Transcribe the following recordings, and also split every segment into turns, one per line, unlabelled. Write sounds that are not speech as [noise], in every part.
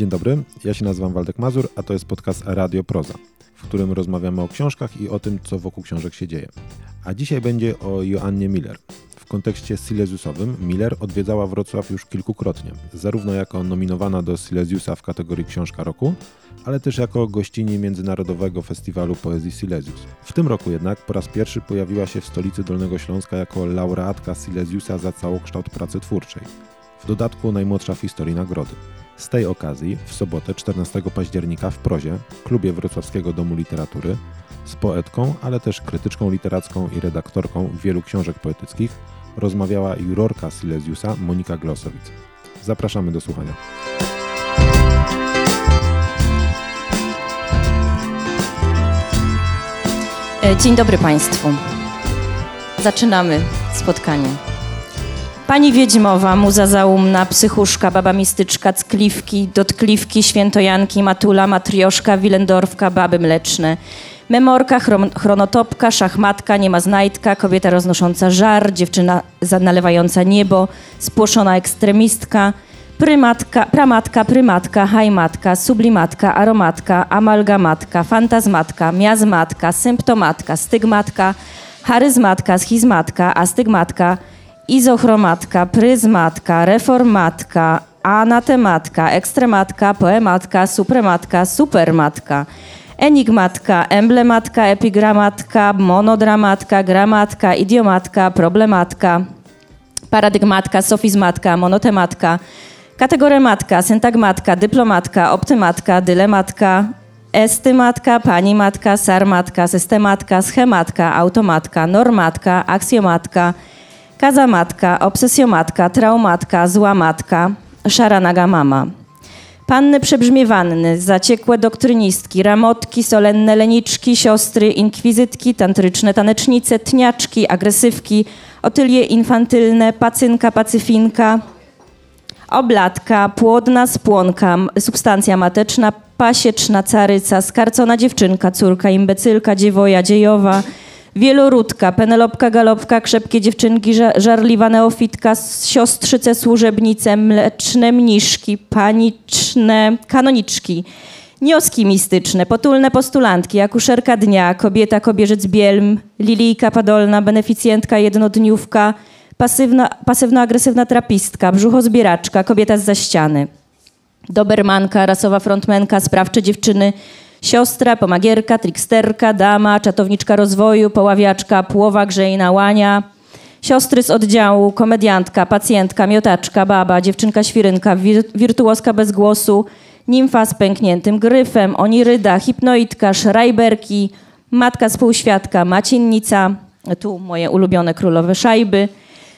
Dzień dobry, ja się nazywam Waldek Mazur, a to jest podcast Radio Proza, w którym rozmawiamy o książkach i o tym, co wokół książek się dzieje. A dzisiaj będzie o Joannie Miller. W kontekście Silesiusowym Miller odwiedzała Wrocław już kilkukrotnie, zarówno jako nominowana do Silesiusa w kategorii Książka Roku, ale też jako gościni Międzynarodowego Festiwalu Poezji Silesius. W tym roku jednak po raz pierwszy pojawiła się w stolicy Dolnego Śląska jako laureatka Silesiusa za całokształt pracy twórczej. W dodatku najmłodsza w historii nagrody. Z tej okazji w sobotę 14 października w Prozie, klubie Wrocławskiego Domu Literatury, z poetką, ale też krytyczką literacką i redaktorką wielu książek poetyckich rozmawiała jurorka Silesiusa Monika Glosowicz. Zapraszamy do słuchania.
E, Dzień dobry Państwu. Zaczynamy spotkanie. Pani Wiedźmowa, muza zaumna, psychuszka, baba mistyczka, ckliwki, dotkliwki, świętojanki, matula, matrioszka, wilendorfka, baby mleczne. Memorka, chron- chronotopka, szachmatka, niemaznajdka, kobieta roznosząca żar, dziewczyna nalewająca niebo, spłoszona ekstremistka, prymatka, pramatka, prymatka, hajmatka, sublimatka, aromatka, amalgamatka, fantazmatka, miazmatka, symptomatka, stygmatka, charyzmatka, schizmatka, astygmatka, izochromatka, pryzmatka, reformatka, anatematka, ekstrematka, poematka, suprematka, supermatka, enigmatka, emblematka, epigramatka, monodramatka, gramatka, idiomatka, problematka, paradygmatka, sofizmatka, monotematka, kategorematka, syntagmatka, dyplomatka, optymatka, dylematka, estymatka, panimatka, sarmatka, systematka, schematka, automatka, normatka, aksjomatka, kazamatka, obsesjomatka, traumatka, złamatka, szaranaga mama. Panny przebrzmiewanny, zaciekłe doktrynistki, ramotki, solenne leniczki, siostry, inkwizytki, tantryczne tanecznice, tniaczki, agresywki, otylie infantylne, pacynka, pacyfinka, oblatka, płodna spłonka, substancja mateczna, pasieczna caryca, skarcona dziewczynka, córka, imbecylka, dziewoja, dziejowa, wieloródka, penelopka, galopka, krzepkie dziewczynki, ża- żarliwa neofitka, siostrzyce, służebnice, mleczne mniszki, paniczne kanoniczki, nioski mistyczne, potulne postulantki, akuszerka dnia, kobieta, kobierzec bielm, lilijka padolna, beneficjentka, jednodniówka, pasywno-agresywna trapistka, brzuchozbieraczka, kobieta z ściany. Dobermanka, rasowa frontmenka, sprawcze dziewczyny, siostra, pomagierka, triksterka, dama, czatowniczka rozwoju, poławiaczka, płowa, grzejna, łania, siostry z oddziału, komediantka, pacjentka, miotaczka, baba, dziewczynka świrynka, wir, wirtuoska bez głosu, nimfa z pękniętym gryfem, oniryda, hipnoidka, szrajberki, matka współświadka, maciennica, tu moje ulubione królowe szajby,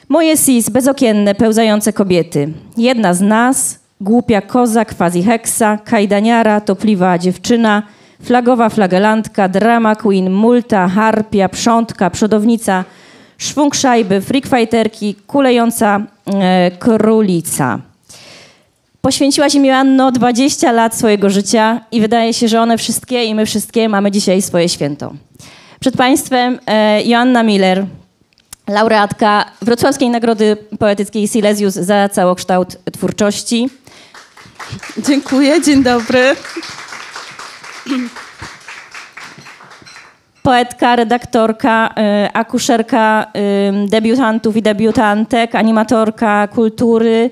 moje sis, bezokienne, pełzające kobiety. Jedna z nas, głupia koza, quasi-heksa, kajdaniara, topliwa dziewczyna, flagowa flagelantka, drama queen, multa, harpia, przątka, przodownica, szwung szajby, freakfighterki, kulejąca e, królica. Poświęciłaś im Joanno 20 lat swojego życia i wydaje się, że one wszystkie i my wszystkie mamy dzisiaj swoje święto. Przed Państwem e, Joanna Miller, laureatka Wrocławskiej Nagrody Poetyckiej Silesius za całokształt twórczości.
Dziękuję, dzień dobry.
Poetka, redaktorka, y, akuszerka debiutantów i debiutantek, animatorka kultury,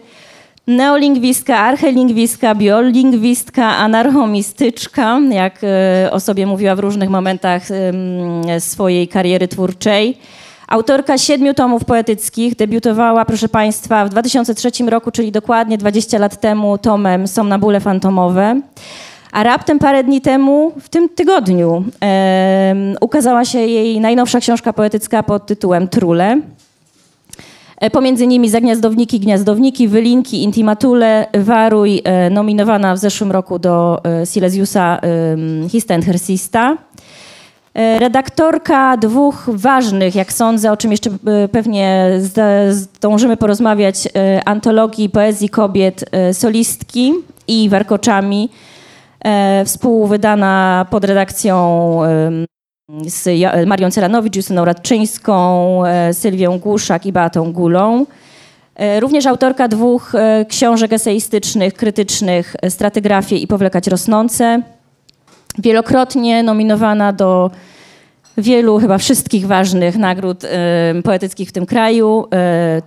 neolingwistka, archelingwistka, biolingwistka, anarchomistyczka, jak y, o sobie mówiła w różnych momentach swojej kariery twórczej. Autorka siedmiu tomów poetyckich, debiutowała, proszę Państwa, w 2003 roku, czyli dokładnie 20 lat temu, tomem Somnambule Fantomowe. A raptem parę dni temu, w tym tygodniu, ukazała się jej najnowsza książka poetycka pod tytułem Trule. E, Pomiędzy nimi Zagniazdowniki, Gniazdowniki, Wylinki, Intimatule, Waruj, e, nominowana w zeszłym roku do e, Silesiusa Histen Hersista. E, Redaktorka dwóch ważnych, jak sądzę, o czym jeszcze e, pewnie zdążymy porozmawiać, e, antologii poezji kobiet solistki i warkoczami, współwydana pod redakcją z Marią Ceranowicz, Justyną Radczyńską, Sylwią Głuszak i Beatą Gulą. Również autorka dwóch książek eseistycznych, krytycznych, Stratygrafie i Powlekać Rosnące. Wielokrotnie nominowana do wielu, chyba wszystkich ważnych nagród poetyckich w tym kraju.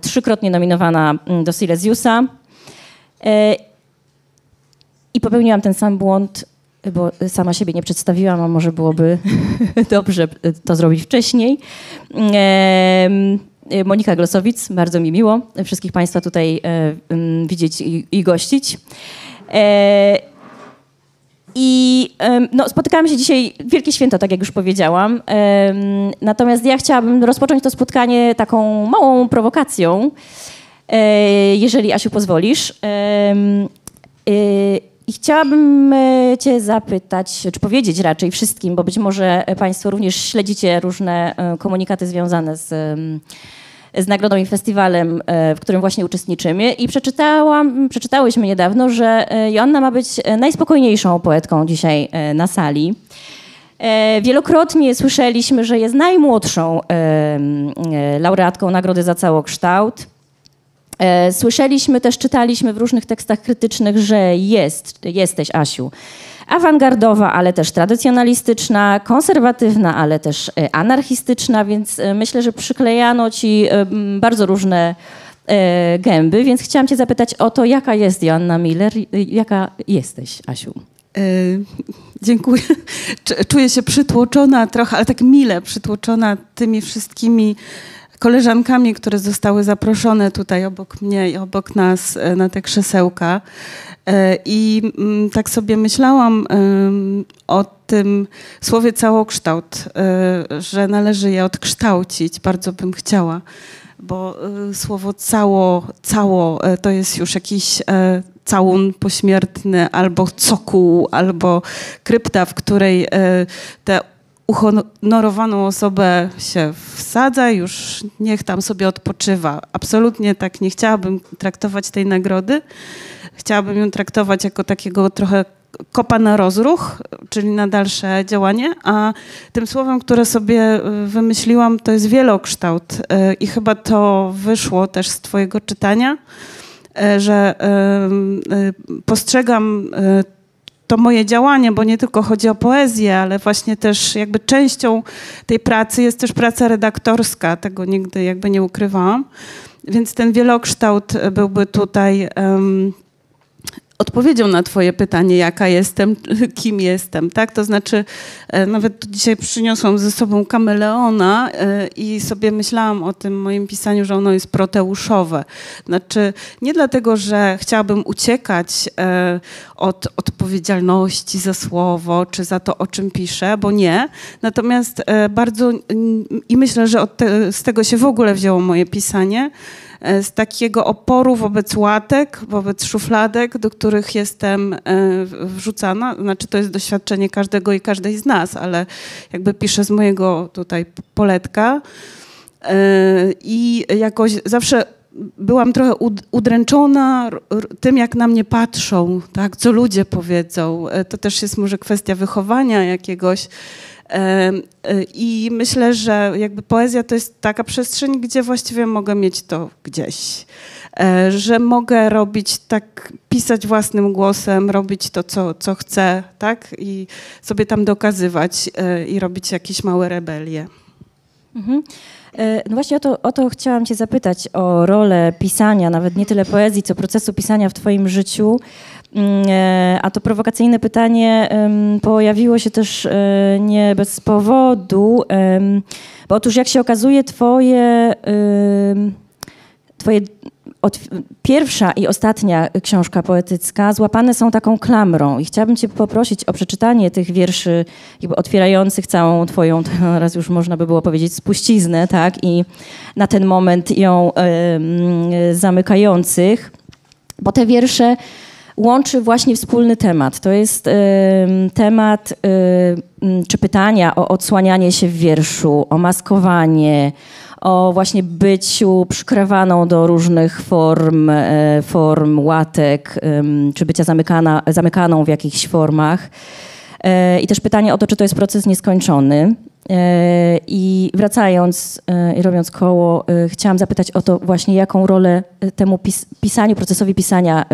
Trzykrotnie nominowana mm, do Silesiusa. I popełniłam ten sam błąd, bo sama siebie nie przedstawiłam, a może byłoby [laughs] dobrze to zrobić wcześniej. Monika Glosowic, bardzo mi miło wszystkich Państwa tutaj e, widzieć i gościć. E, I no, spotykamy się dzisiaj, wielkie święto, tak jak już powiedziałam. Natomiast ja chciałabym rozpocząć to spotkanie taką małą prowokacją, e, jeżeli Asiu pozwolisz. I chciałabym e, Cię zapytać, czy powiedzieć raczej wszystkim, bo być może Państwo również śledzicie różne e, komunikaty związane z, z nagrodą i festiwalem, e, w którym właśnie uczestniczymy. I przeczytałam, przeczytałyśmy niedawno, że Joanna ma być najspokojniejszą poetką dzisiaj na sali. Wielokrotnie słyszeliśmy, że jest najmłodszą laureatką nagrody za całokształt. E, słyszeliśmy też, czytaliśmy w różnych tekstach krytycznych, że jest, jesteś, Asiu, awangardowa, ale też tradycjonalistyczna, konserwatywna, ale też e, anarchistyczna, więc e, myślę, że przyklejano ci bardzo różne gęby, więc chciałam cię zapytać o to, jaka jest Joanna Miller, jaka jesteś, Asiu?
dziękuję. Czuję się przytłoczona trochę, ale tak mile przytłoczona tymi wszystkimi koleżankami, które zostały zaproszone tutaj obok mnie i obok nas e, na te krzesełka. E, I mm, tak sobie myślałam o tym słowie całokształt, e, że należy je odkształcić. Bardzo bym chciała, bo słowo cało, cało to jest już jakiś całun pośmiertny, albo cokół, albo krypta, w której te uhonorowaną osobę się wsadza, już niech tam sobie odpoczywa. Absolutnie tak nie chciałabym traktować tej nagrody. Chciałabym ją traktować jako takiego trochę kopa na rozruch, czyli na dalsze działanie, a tym słowem, które sobie y, wymyśliłam, to jest wielokształt y, i chyba to wyszło też z twojego czytania, y, że postrzegam to moje działanie, bo nie tylko chodzi o poezję, ale właśnie też jakby częścią tej pracy jest też praca redaktorska. Tego nigdy jakby nie ukrywałam. Więc ten wielokształt byłby tutaj um, odpowiedzią na twoje pytanie, jaka jestem, [laughs] kim jestem, tak? To znaczy, e, nawet dzisiaj przyniosłam ze sobą kameleona e, i sobie myślałam o tym moim pisaniu, że ono jest proteuszowe. Znaczy, nie dlatego, że chciałabym uciekać e, od odpowiedzialności za słowo, czy za to, o czym piszę, bo nie. Natomiast bardzo, i myślę, że te, z tego się w ogóle wzięło moje pisanie, z takiego oporu wobec łatek, wobec szufladek, do których jestem e, wrzucana. Znaczy to jest doświadczenie każdego i każdej z nas, ale jakby piszę z mojego tutaj poletka. E, I jakoś zawsze byłam trochę udręczona tym, jak na mnie patrzą, tak, co ludzie powiedzą. To też jest może kwestia wychowania jakiegoś. E, I myślę, że jakby poezja to jest taka przestrzeń, gdzie właściwie mogę mieć to gdzieś. E, że mogę robić tak, pisać własnym głosem, robić to, co, co chcę, tak? I sobie tam dokazywać e, i robić jakieś małe rebelie.
Mhm. No właśnie o to, o to chciałam Cię zapytać, o rolę pisania, nawet nie tyle poezji, co procesu pisania w Twoim życiu. Mm, e, a to prowokacyjne pytanie pojawiło się też e, nie bez powodu, bo otóż jak się okazuje, twoje, twoje pierwsza i ostatnia książka poetycka złapane są taką klamrą i chciałabym cię poprosić o przeczytanie tych wierszy jakby otwierających całą twoją, teraz już można by było powiedzieć, spuściznę, tak, i na ten moment ją zamykających, bo te wiersze łączy właśnie wspólny temat. To jest y, temat y, czy pytania o odsłanianie się w wierszu, o maskowanie, o właśnie byciu przykrywaną do różnych form, y, form łatek, czy bycia zamykana, zamykaną w jakichś formach. I też pytanie o to, czy to jest proces nieskończony. I wracając i robiąc koło, chciałam zapytać o to właśnie, jaką rolę temu pis pisaniu, procesowi pisania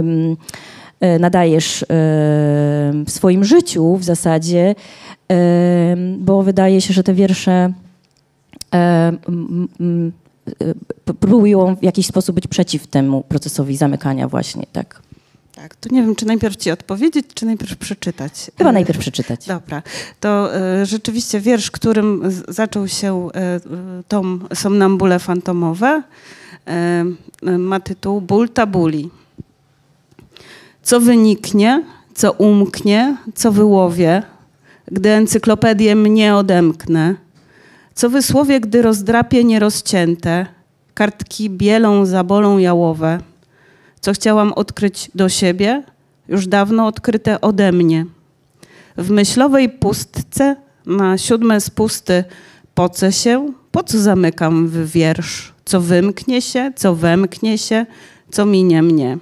nadajesz w swoim życiu w zasadzie, bo wydaje się, że te wiersze próbują w jakiś sposób być przeciw temu procesowi zamykania właśnie, tak.
Tak, to nie wiem, czy najpierw ci odpowiedzieć, czy najpierw przeczytać.
Chyba najpierw przeczytać.
Dobra, to rzeczywiście wiersz, którym zaczął się tom Somnambule Fantomowe, ma tytuł Ból tabuli. Co wyniknie, co umknie, co wyłowię, gdy encyklopedię mnie odemknę, co wysłowie, gdy rozdrapię nierozcięte, kartki bielą zabolą jałowe, co chciałam odkryć do siebie, już dawno odkryte ode mnie. W myślowej pustce na siódme spusty poce się, po co zamykam w wiersz, co wymknie się, co wemknie się, co minie mnie.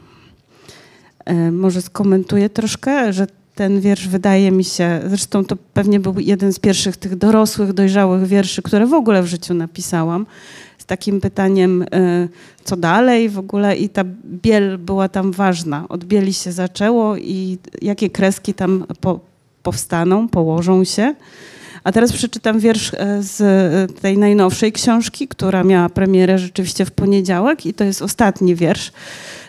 E, może skomentuję troszkę, że ten wiersz wydaje mi się, zresztą to pewnie był jeden z pierwszych tych dorosłych, dojrzałych wierszy, które w ogóle w życiu napisałam, z takim pytaniem, y, co dalej w ogóle i ta biel była tam ważna. Od bieli się zaczęło i jakie kreski tam po, powstaną, położą się. A teraz przeczytam wiersz e, z e, tej najnowszej książki, która miała premierę rzeczywiście w poniedziałek i to jest ostatni wiersz.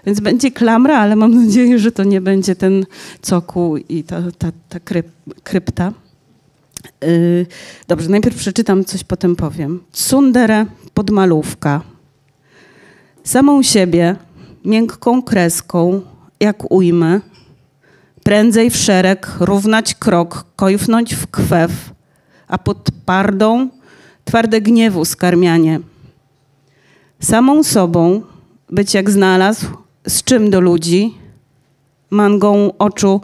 Więc będzie klamra, ale mam nadzieję, że to nie będzie ten cokół i ta, ta, ta kryp, krypta. Yy, dobrze, najpierw przeczytam coś, potem powiem. Tsundere podmalówka. Samą siebie, miękką kreską, jak ujmę, prędzej w szereg, równać krok, kojfnąć w kwew, a pod pardą twarde gniewu skarmianie. Samą sobą być jak znalazł, z czym do ludzi, mangą oczu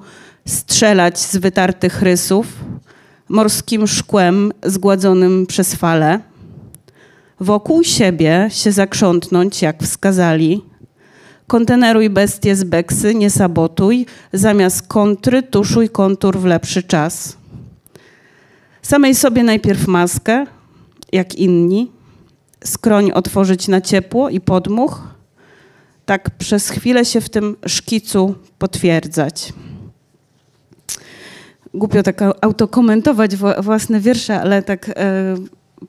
strzelać z wytartych rysów, morskim szkłem zgładzonym przez fale, wokół siebie się zakrzątnąć, jak wskazali, konteneruj bestie z beksy, nie sabotuj, zamiast kontry tuszuj kontur w lepszy czas. Samej sobie najpierw maskę, jak inni, skroń otworzyć na ciepło i podmuch, tak przez chwilę się w tym szkicu potwierdzać. Głupio tak autokomentować własne wiersze, ale tak e,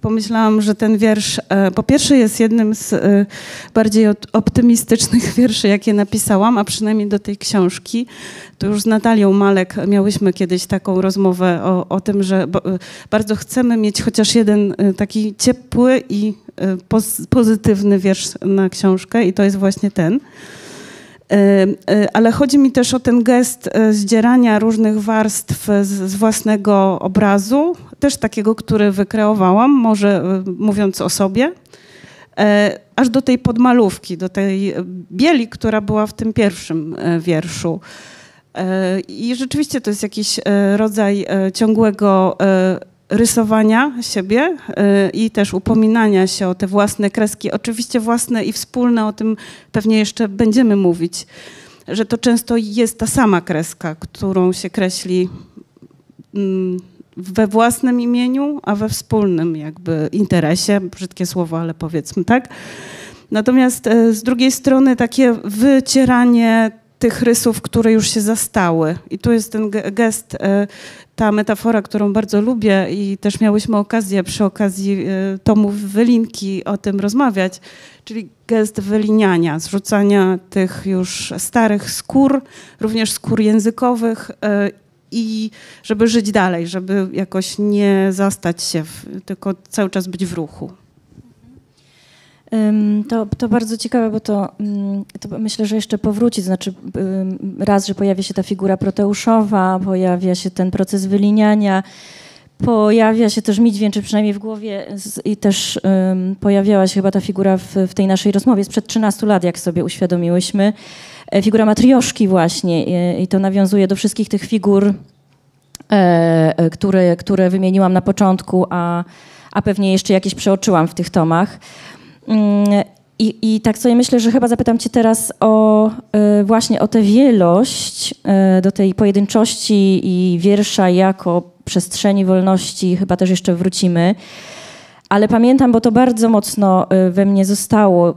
pomyślałam, że ten wiersz e, po pierwsze jest jednym z e, bardziej optymistycznych [laughs] wierszy, jakie napisałam, a przynajmniej do tej książki. To już z Natalią Malek miałyśmy kiedyś taką rozmowę o, o tym, że bardzo chcemy mieć chociaż jeden taki ciepły i pozytywny wiersz na książkę i to jest właśnie ten. E, e, ale chodzi mi też o ten gest e, zdzierania różnych warstw z, z, własnego obrazu, też takiego, który wykreowałam, może mówiąc o sobie, aż do tej podmalówki, do tej bieli, która była w tym pierwszym wierszu. I rzeczywiście to jest jakiś rodzaj ciągłego rysowania siebie y, i też upominania się o te własne kreski, oczywiście własne i wspólne, o tym pewnie jeszcze będziemy mówić, że to często jest ta sama kreska, którą się kreśli mm, we własnym imieniu, a we wspólnym jakby interesie, brzydkie słowo, ale powiedzmy tak. Natomiast y, z drugiej strony takie wycieranie tych rysów, które już się zastały. I tu jest ten gest, e, ta metafora, którą bardzo lubię i też miałyśmy okazję przy okazji e, tomu Wylinki o tym rozmawiać, czyli gest wyliniania, zrzucania tych już starych skór, również skór językowych e, i żeby żyć dalej, żeby jakoś nie zastać się, tylko cały czas być w ruchu.
To, to bardzo ciekawe, bo to, to, myślę, że jeszcze powróci. Znaczy, raz, że pojawia się ta figura proteuszowa, pojawia się ten proces wyliniania, pojawia się też mi dźwięczy, przynajmniej w głowie, i też um, pojawiała się chyba ta figura w, w, tej naszej rozmowie sprzed 13 lat, jak sobie uświadomiłyśmy. E, figura matrioszki właśnie i, i to nawiązuje do wszystkich tych figur, e, e, które, które wymieniłam na początku, a, a pewnie jeszcze jakieś przeoczyłam w tych tomach. Mm, I, I tak sobie myślę, że chyba zapytam Cię teraz o y, właśnie o tę wielość, y, do tej pojedynczości i wiersza jako przestrzeni wolności chyba też jeszcze wrócimy. Ale pamiętam, bo to bardzo mocno y, we mnie zostało.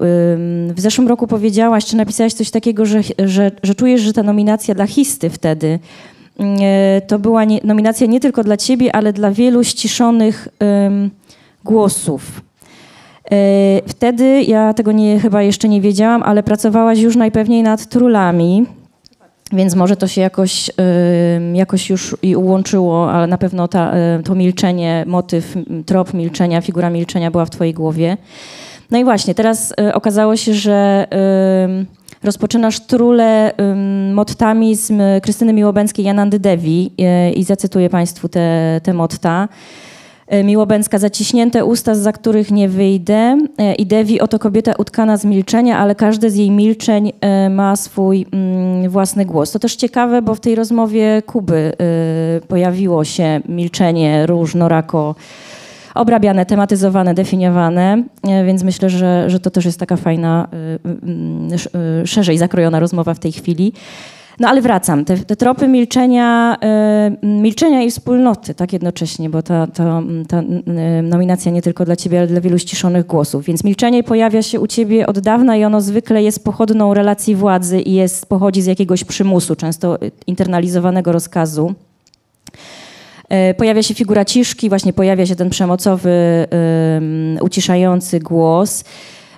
W zeszłym roku powiedziałaś, czy napisałaś coś takiego, że, że, że czujesz, że ta nominacja dla Histy wtedy to była nie, nominacja nie tylko dla ciebie, ale dla wielu ściszonych głosów. Y, wtedy ja tego nie, chyba jeszcze nie wiedziałam, ale pracowałaś już najpewniej nad trulami. Więc może to się jakoś, jakoś już i ułączyło, ale na pewno ta, to milczenie, motyw, trop milczenia, figura milczenia była w twojej głowie. No i właśnie, teraz y, okazało się, że rozpoczynasz trulę mottami z Krystyny Miłobęckiej, Janandy Devi y, i zacytuję Państwu te, te motta. E, Miłobęcka, zaciśnięte usta, za których nie wyjdę. E, I Devi, oto kobieta utkana z milczenia, ale każde z jej milczeń e, ma swój mm, własny głos. To też ciekawe, bo w tej rozmowie Kuby pojawiło się milczenie różnorako obrabiane, tematyzowane, definiowane, więc myślę, że, że to też jest taka fajna, szerzej zakrojona rozmowa w tej chwili. No ale wracam, te, te tropy milczenia, y, milczenia i wspólnoty, tak jednocześnie, bo ta, ta, ta y, nominacja nie tylko dla ciebie, ale dla wielu ściszonych głosów. Więc milczenie pojawia się u ciebie od dawna i ono zwykle jest pochodną relacji władzy i jest, pochodzi z jakiegoś przymusu, często internalizowanego rozkazu. Pojawia się figura ciszki, właśnie pojawia się ten przemocowy, y, uciszający głos.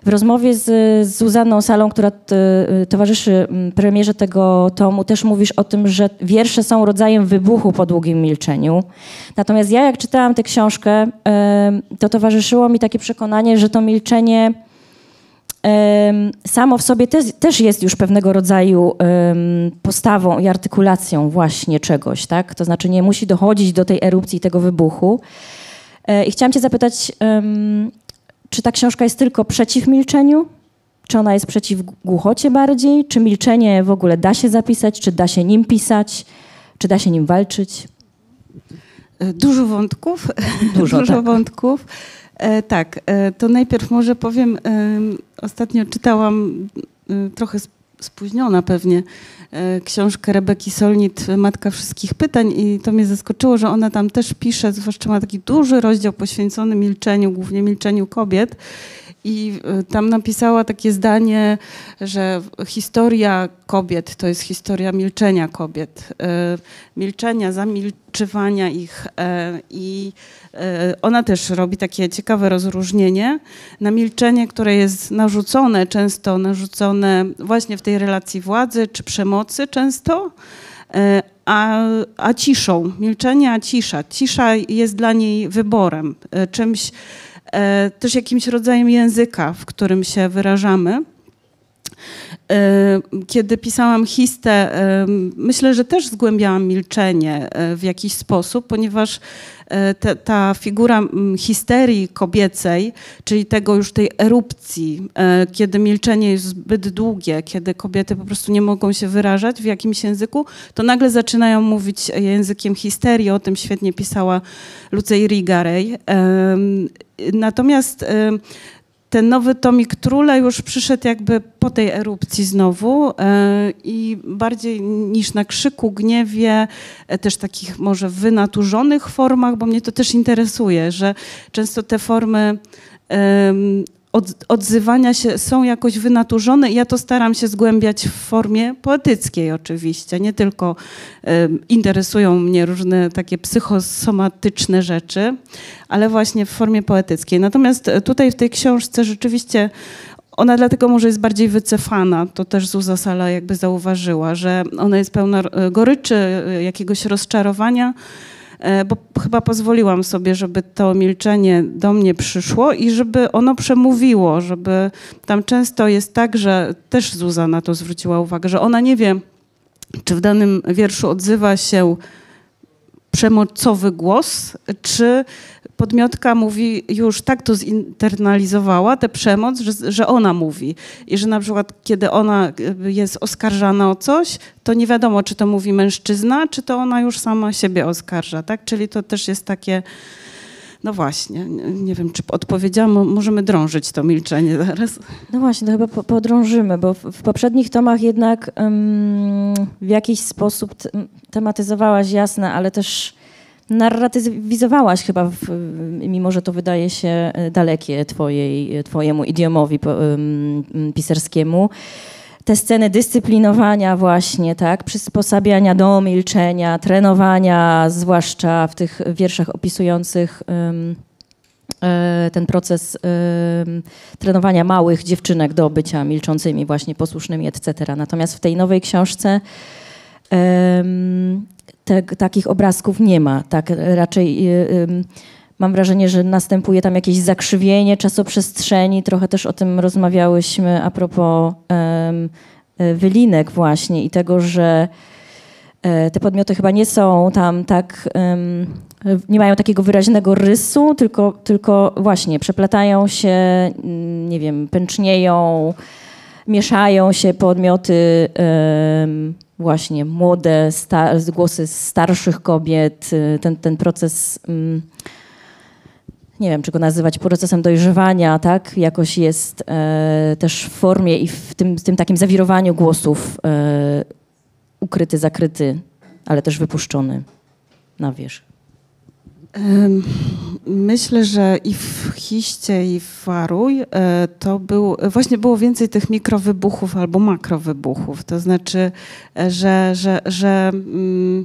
W rozmowie z, z Zuzanną Salą, która t, y, towarzyszy mm, premierze tego tomu, też mówisz o tym, że wiersze są rodzajem wybuchu po długim milczeniu. Natomiast ja, jak czytałam tę książkę, to towarzyszyło mi takie przekonanie, że to milczenie samo w sobie też, też jest już pewnego rodzaju postawą i artykulacją właśnie czegoś, tak? To znaczy nie musi dochodzić do tej erupcji, tego wybuchu. E, I chciałam cię zapytać, czy ta książka jest tylko przeciw milczeniu? Czy ona jest przeciw głuchocie bardziej? Czy milczenie w ogóle da się zapisać? Czy da się nim pisać? Czy da się nim walczyć?
Dużo wątków.
Dużo, [laughs]
Dużo
tak.
wątków. E, tak, e, to najpierw może powiem, e, ostatnio czytałam e, trochę spóźniona pewnie e, książkę Rebeki Solnit, Matka Wszystkich Pytań i to mnie zaskoczyło, że ona tam też pisze, zwłaszcza ma taki duży rozdział poświęcony milczeniu, głównie milczeniu kobiet i e, tam napisała takie zdanie, że historia kobiet to jest historia milczenia kobiet. E, milczenia, zamilczywania ich. E, I ona też robi takie ciekawe rozróżnienie na milczenie, które jest narzucone, często narzucone właśnie w tej relacji władzy czy przemocy często, a, a ciszą. Milczenie, a cisza. Cisza jest dla niej wyborem, czymś E, też jakimś rodzajem języka, w którym się wyrażamy. E, kiedy pisałam histę, e, myślę, że też zgłębiałam milczenie w jakiś sposób, ponieważ te, ta figura histerii kobiecej, czyli tego już tej erupcji, kiedy milczenie jest zbyt długie, kiedy kobiety po prostu nie mogą się wyrażać w jakimś języku, to nagle zaczynają mówić językiem histerii. O tym świetnie pisała Lucej Rigarej. Natomiast ten nowy tomik Trule już przyszedł jakby po tej erupcji znowu e, i bardziej niż na krzyku, gniewie, e, też takich może wynaturzonych formach, bo mnie to też interesuje, że często te formy od, odzywania się są jakoś wynaturzone ja to staram się zgłębiać w formie poetyckiej oczywiście. Nie tylko interesują mnie różne takie psychosomatyczne rzeczy, ale właśnie w formie poetyckiej. Natomiast tutaj w tej książce rzeczywiście ona dlatego może jest bardziej wycofana, to też Zuza Sala jakby zauważyła, że ona jest pełna e, goryczy, e, jakiegoś rozczarowania, E, bo chyba pozwoliłam sobie, żeby to milczenie do mnie przyszło i żeby ono przemówiło, żeby tam często jest tak, że też Zuza na to zwróciła uwagę, że ona nie wie, czy w danym wierszu odzywa się przemocowy głos, czy podmiotka mówi, już tak to zinternalizowała, tę przemoc, że, że ona mówi. I że na przykład, kiedy ona jest oskarżana o coś, to nie wiadomo, czy to mówi mężczyzna, czy to ona już sama siebie oskarża, tak? Czyli to też jest takie... No właśnie, nie wiem, czy odpowiedziałam, możemy drążyć to milczenie zaraz.
No właśnie, to chyba podrążymy, bo w poprzednich tomach jednak w jakiś sposób tematyzowałaś jasne, ale też narratywizowałaś chyba, w, mimo że to wydaje się dalekie twojej, twojemu idiomowi pisarskiemu, te sceny dyscyplinowania właśnie, tak, przysposabiania do milczenia, trenowania, zwłaszcza w tych wierszach opisujących um, ten proces um, trenowania małych dziewczynek do bycia milczącymi, właśnie posłusznymi, etc. Natomiast w tej nowej książce um, te, takich obrazków nie ma. Tak raczej mam wrażenie, że następuje tam jakieś zakrzywienie czasoprzestrzeni. Trochę też o tym rozmawiałyśmy a propos um, wylinek właśnie i tego, że e, te podmioty chyba nie są tam tak, nie mają takiego wyraźnego rysu, tylko, tylko właśnie przeplatają się, mm, nie wiem, pęcznieją, mieszają się podmioty właśnie młode, głosy starszych kobiet, y, ten, ten proces um, nie wiem, czy go nazywać procesem dojrzewania, tak? Jakoś jest e, też w formie i w tym, tym takim zawirowaniu głosów e, ukryty, zakryty, ale też wypuszczony na wierzch.
Myślę, że i w Hiście, i w Waruj e, to był, właśnie było więcej tych mikrowybuchów albo makrowybuchów. To znaczy, e, że, że, że mm,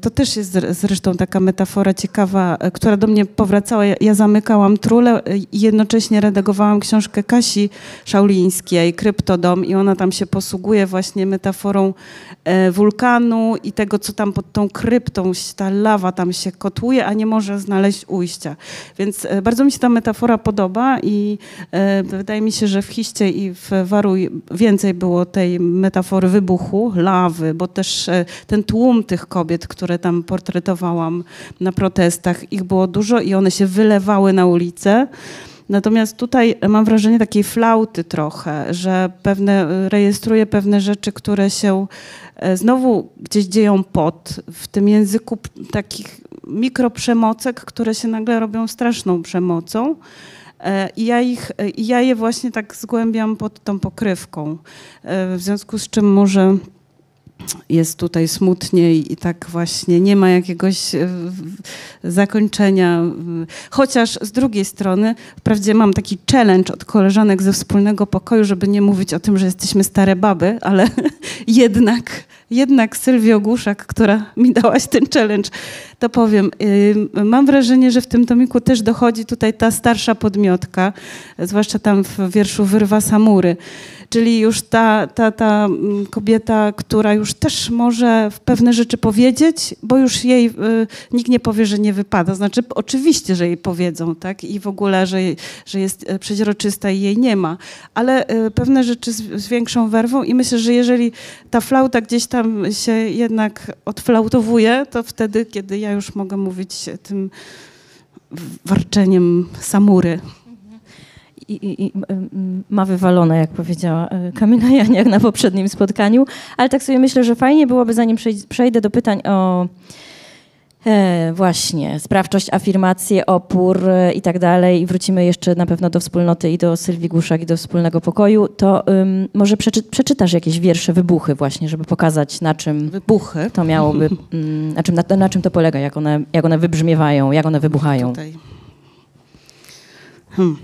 to też jest zresztą taka metafora ciekawa, y, która do mnie powracała. Ja zamykałam trulę i jednocześnie redagowałam książkę Kasi Szaulińskiej, Kryptodom i ona tam się posługuje właśnie metaforą e, wulkanu i tego, co tam pod tą kryptą, ta lawa tam się kotłuje, a nie może znaleźć ujścia. Więc e, bardzo mi się ta metafora podoba i e, wydaje mi się, że w Hiście i w Waruj więcej było tej metafory wybuchu, lawy, bo też ten tłum tych kobiet, kobiet, które tam portretowałam na protestach. Ich było dużo i one się wylewały na ulicę. Natomiast tutaj mam wrażenie takiej flauty trochę, że pewne, rejestruję pewne rzeczy, które się e, znowu gdzieś dzieją pod, w tym języku takich mikroprzemocek, które się nagle robią straszną przemocą. E, I ja, ich, ja je właśnie tak zgłębiam pod tą pokrywką. E, w związku z czym może jest tutaj smutniej i tak właśnie nie ma jakiegoś e, zakończenia. Chociaż z drugiej strony, wprawdzie mam taki challenge od koleżanek ze wspólnego pokoju, żeby nie mówić o tym, że jesteśmy stare baby, ale [laughs] jednak, jednak Sylwio Głuszak, która mi dałaś ten challenge, to powiem. Mam wrażenie, że w tym tomiku też dochodzi tutaj ta starsza podmiotka, zwłaszcza tam w wierszu Wyrwa Samury czyli już ta, ta, ta mm, kobieta, która już też może pewne rzeczy powiedzieć, bo już jej y, nikt nie powie, że nie wypada. Znaczy, oczywiście, że jej powiedzą, tak? I w ogóle, że, że jest e, przeźroczysta i jej nie ma. Ale y, pewne rzeczy z, z większą werwą i myślę, że jeżeli ta flauta gdzieś tam się jednak odflautowuje, to wtedy, kiedy ja już mogę mówić tym warczeniem samury
i, i, ma wywalone, jak powiedziała e, Kamila Janiak na poprzednim spotkaniu. Ale tak sobie myślę, że fajnie byłoby, zanim przejdę do pytań o e, właśnie sprawczość, afirmację, opór e, i tak dalej, i wrócimy jeszcze na pewno do wspólnoty i do Sylwii Głuszak i do wspólnego pokoju, to um, może przeczy przeczytasz jakieś wiersze, wybuchy właśnie, żeby pokazać na czym
wybuchy.
to miałoby, um, [laughs] na, czym, na, na, czym to polega, jak one, jak one wybrzmiewają, jak one wybuchają. Tutaj. Hmm.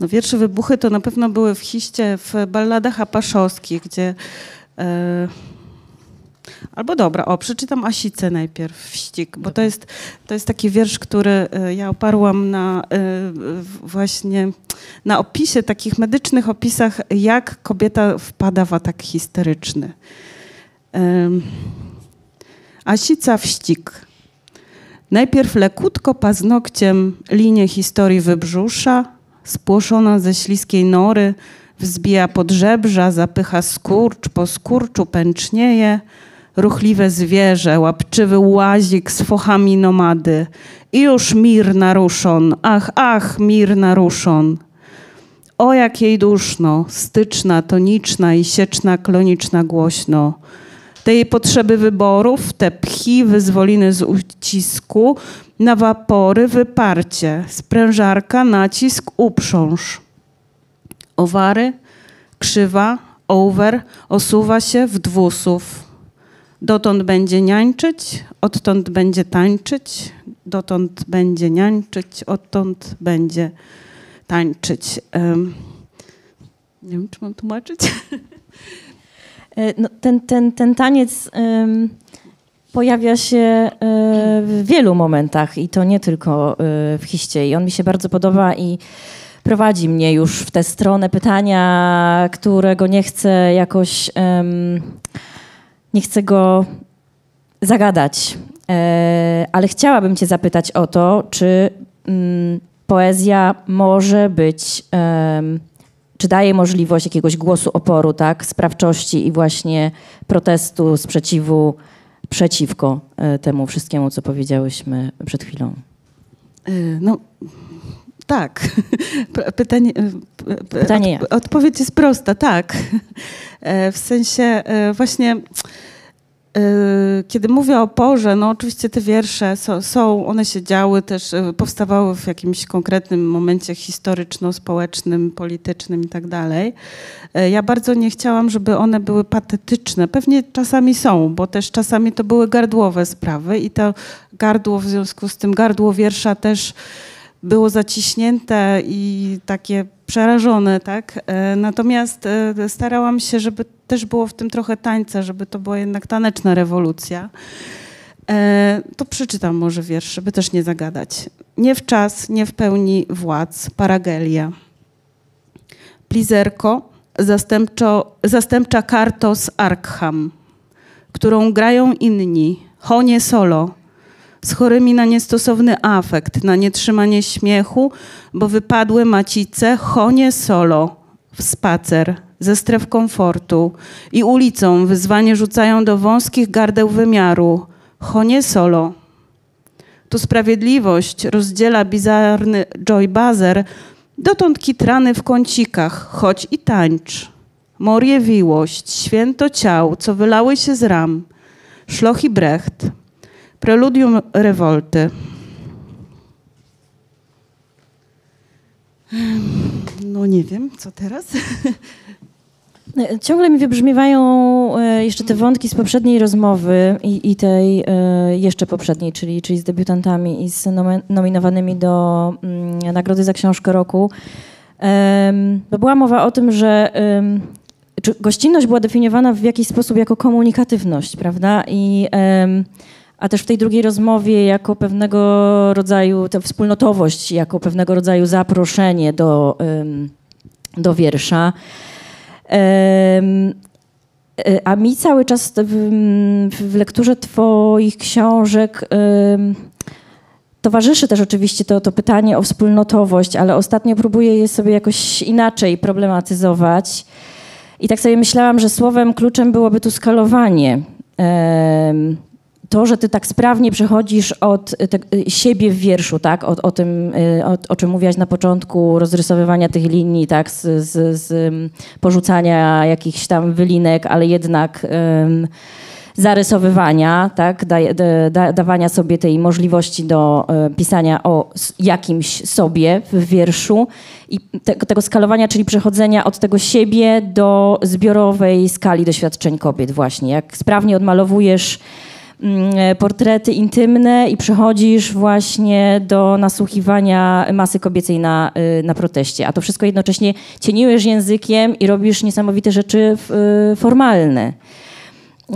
No wiersze wybuchy to na pewno były w hiście w balladach apaszowskich, gdzie... E, albo dobra, o, przeczytam Asicę najpierw, Wścig, bo to jest, to jest taki wiersz, który e, ja oparłam na e, właśnie na opisie, takich medycznych opisach, jak kobieta wpada w atak histeryczny. Asica Wścig. Najpierw lekutko paznokciem linię historii wybrzusza, spłoszona ze śliskiej nory, wzbija pod żebrza, zapycha skurcz, po skurczu pęcznieje, ruchliwe zwierzę, łapczywy łazik z fochami nomady. I już mir naruszon, ach, ach, mir naruszon. O jak jej duszno, styczna, toniczna i sieczna, kloniczna głośno. Te jej potrzeby wyborów, te pchi, wyzwoliny z ucisku, na wapory wyparcie, sprężarka, nacisk, uprząż. Owary, krzywa, over, osuwa się w dwusów. Dotąd będzie niańczyć, odtąd będzie tańczyć, dotąd będzie niańczyć, odtąd będzie tańczyć. Um, nie wiem, czy mam tłumaczyć. [laughs]
E, no, ten, ten, ten taniec pojawia się e, w wielu momentach i to nie tylko e, w hiście. I on mi się bardzo podoba i prowadzi mnie już w tę stronę pytania, którego nie chcę jakoś, nie chcę go zagadać. Ale chciałabym cię zapytać o to, czy um, poezja może być czy daje możliwość jakiegoś głosu oporu, tak, sprawczości i właśnie protestu, sprzeciwu przeciwko e, temu wszystkiemu, co powiedziałyśmy przed chwilą?
E, no, tak. [laughs] Pytanie,
e, Pytanie?
Odpowiedź jest prosta, tak. W sensie właśnie kiedy mówię o porze, no oczywiście te wiersze są, są, one się działy też, y, powstawały w jakimś konkretnym momencie historyczno-społecznym, politycznym i tak dalej. Y, ja bardzo nie chciałam, żeby one były patetyczne. Pewnie czasami są, bo też czasami to były gardłowe sprawy i to gardło w związku z tym, gardło wiersza też było zaciśnięte i takie przerażone, tak? E, natomiast e, starałam się, żeby też było w tym trochę tańca, żeby to była jednak taneczna rewolucja. E, to przeczytam może wiersz, żeby też nie zagadać. Nie w czas, nie w pełni władz, paragelia. Plizerko, zastępczo, zastępcza kartos Arkham, którą grają inni, honie solo, z chorymi na niestosowny afekt, na nietrzymanie śmiechu, bo wypadły macice, chonie solo w spacer ze stref komfortu i ulicą wyzwanie rzucają do wąskich gardeł wymiaru, chonie solo. Tu sprawiedliwość rozdziela bizarny Joy Bazer, dotąd kitrany w kącikach, choć i tańcz. Moriewiłość, święto ciał, co wylały się z ram, szloch i brecht. Preludium rewolty. No nie wiem, co teraz? [laughs]
Ciągle mi wybrzmiewają e, jeszcze te wątki z poprzedniej rozmowy i, i tej e, jeszcze poprzedniej, czyli, czyli z debiutantami i z nominowanymi do mm, Nagrody za Książkę Roku. Bo była mowa o tym, że gościnność była definiowana w jakiś sposób jako komunikatywność, prawda? I a też w tej drugiej rozmowie jako pewnego rodzaju, tę wspólnotowość, jako pewnego rodzaju zaproszenie do, do wiersza. E, a mi cały czas w, w lekturze Twoich książek towarzyszy też oczywiście to, to pytanie o wspólnotowość, ale ostatnio próbuję je sobie jakoś inaczej problematyzować. I tak sobie myślałam, że słowem kluczem byłoby tu skalowanie to, że ty tak sprawnie przechodzisz od te, siebie w wierszu, tak? O, o tym, y, o, o, czym mówiłaś na początku, rozrysowywania tych linii, tak? Z, z, z porzucania jakichś tam wylinek, ale jednak um, zarysowywania, tak? Da, da, dawania sobie tej możliwości do pisania o jakimś sobie w wierszu i te, tego skalowania, czyli przechodzenia od tego siebie do zbiorowej skali doświadczeń kobiet właśnie. Jak sprawnie odmalowujesz portrety intymne i przechodzisz właśnie do nasłuchiwania masy kobiecej na, y, na proteście. A to wszystko jednocześnie cieniujesz językiem i robisz niesamowite rzeczy y, formalne.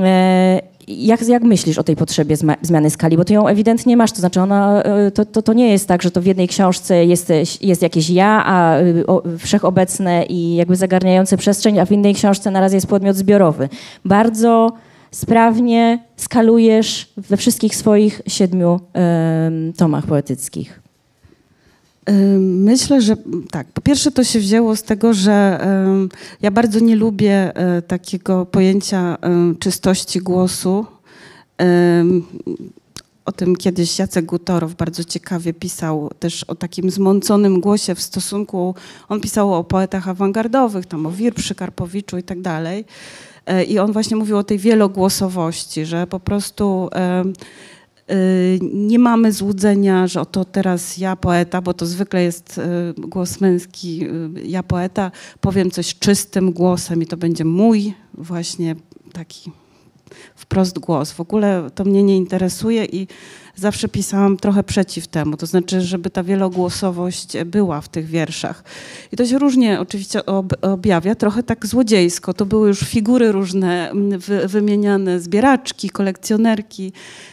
E, jak, jak myślisz o tej potrzebie zmiany skali? Bo ty ją ewidentnie masz, to znaczy ona, y, to, to, to nie jest tak, że to w jednej książce jesteś, jest jakieś ja, a wszechobecne i jakby zagarniające przestrzeń, a w innej książce na razie jest podmiot zbiorowy. Bardzo sprawnie skalujesz we wszystkich swoich siedmiu tomach poetyckich?
Myślę, że tak. Po pierwsze, to się wzięło z tego, że ja bardzo nie lubię e, takiego pojęcia czystości głosu. O tym kiedyś Jacek Gutorow bardzo ciekawie pisał też o takim zmąconym głosie w stosunku, on pisał o poetach awangardowych, tam o Wirprzy, Karpowiczu i tak dalej. E, I on właśnie mówił o tej wielogłosowości, że po prostu e, e, nie mamy złudzenia, że oto teraz ja poeta, bo to zwykle jest głos męski, ja poeta, powiem coś czystym głosem i to będzie mój właśnie taki wprost głos. W ogóle to mnie nie interesuje i zawsze pisałam trochę przeciw temu, to znaczy, żeby ta wielogłosowość była w tych wierszach. I to się różnie oczywiście objawia, trochę tak złodziejsko. To były już figury różne wy, wymieniane, zbieraczki, kolekcjonerki.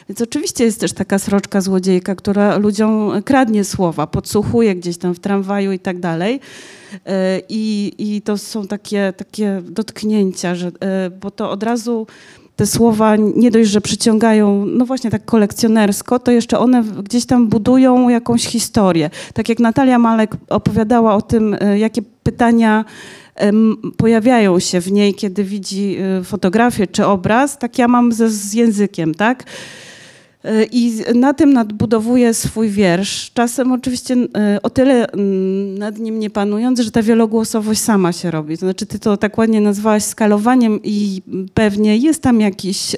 Więc oczywiście jest też taka sroczka złodziejka, która ludziom kradnie słowa, podsłuchuje gdzieś tam w tramwaju i tak dalej. E, I, I to są takie, takie dotknięcia, że, e, bo to od razu te słowa nie dość, że przyciągają, no właśnie tak kolekcjonersko, to jeszcze one gdzieś tam budują jakąś historię. Tak jak Natalia Malek opowiadała o tym, e, jakie pytania pojawiają się w niej, kiedy widzi fotografię czy obraz, tak ja mam ze, z językiem, tak? I na tym nadbudowuje swój wiersz. Czasem oczywiście e, o tyle nad nim nie panując, że ta wielogłosowość sama się robi. To znaczy ty to tak ładnie nazwałaś skalowaniem i pewnie jest tam jakiś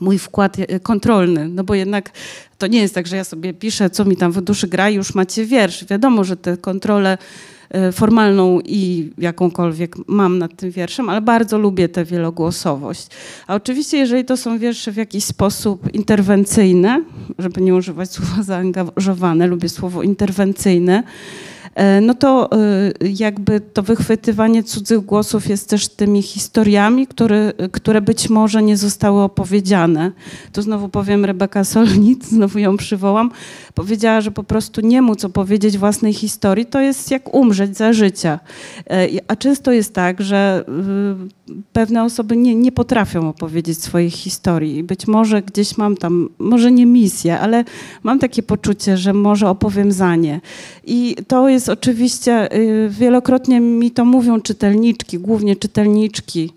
mój wkład e, kontrolny, no bo jednak to nie jest tak, że ja sobie piszę, co mi tam w duszy gra i już macie wiersz. Wiadomo, że te kontrole E, formalną i jakąkolwiek mam nad tym wierszem, ale bardzo lubię tę wielogłosowość. A oczywiście, jeżeli to są wiersze w jakiś sposób interwencyjne, żeby nie używać słowa zaangażowane, lubię słowo interwencyjne, no to e, jakby to wychwytywanie cudzych głosów jest też tymi historiami, które, które być może nie zostały opowiedziane. Tu znowu powiem Rebeka Solnit, [laughs] znowu ją przywołam, powiedziała, że po prostu nie móc opowiedzieć własnej historii to jest jak umrzeć za życia. E, a często jest tak, że pewne osoby nie, nie potrafią opowiedzieć swoich historii i być może gdzieś mam tam, może nie misję, ale mam takie poczucie, że może opowiem za nie. I to jest oczywiście, y, wielokrotnie mi to mówią czytelniczki, głównie czytelniczki,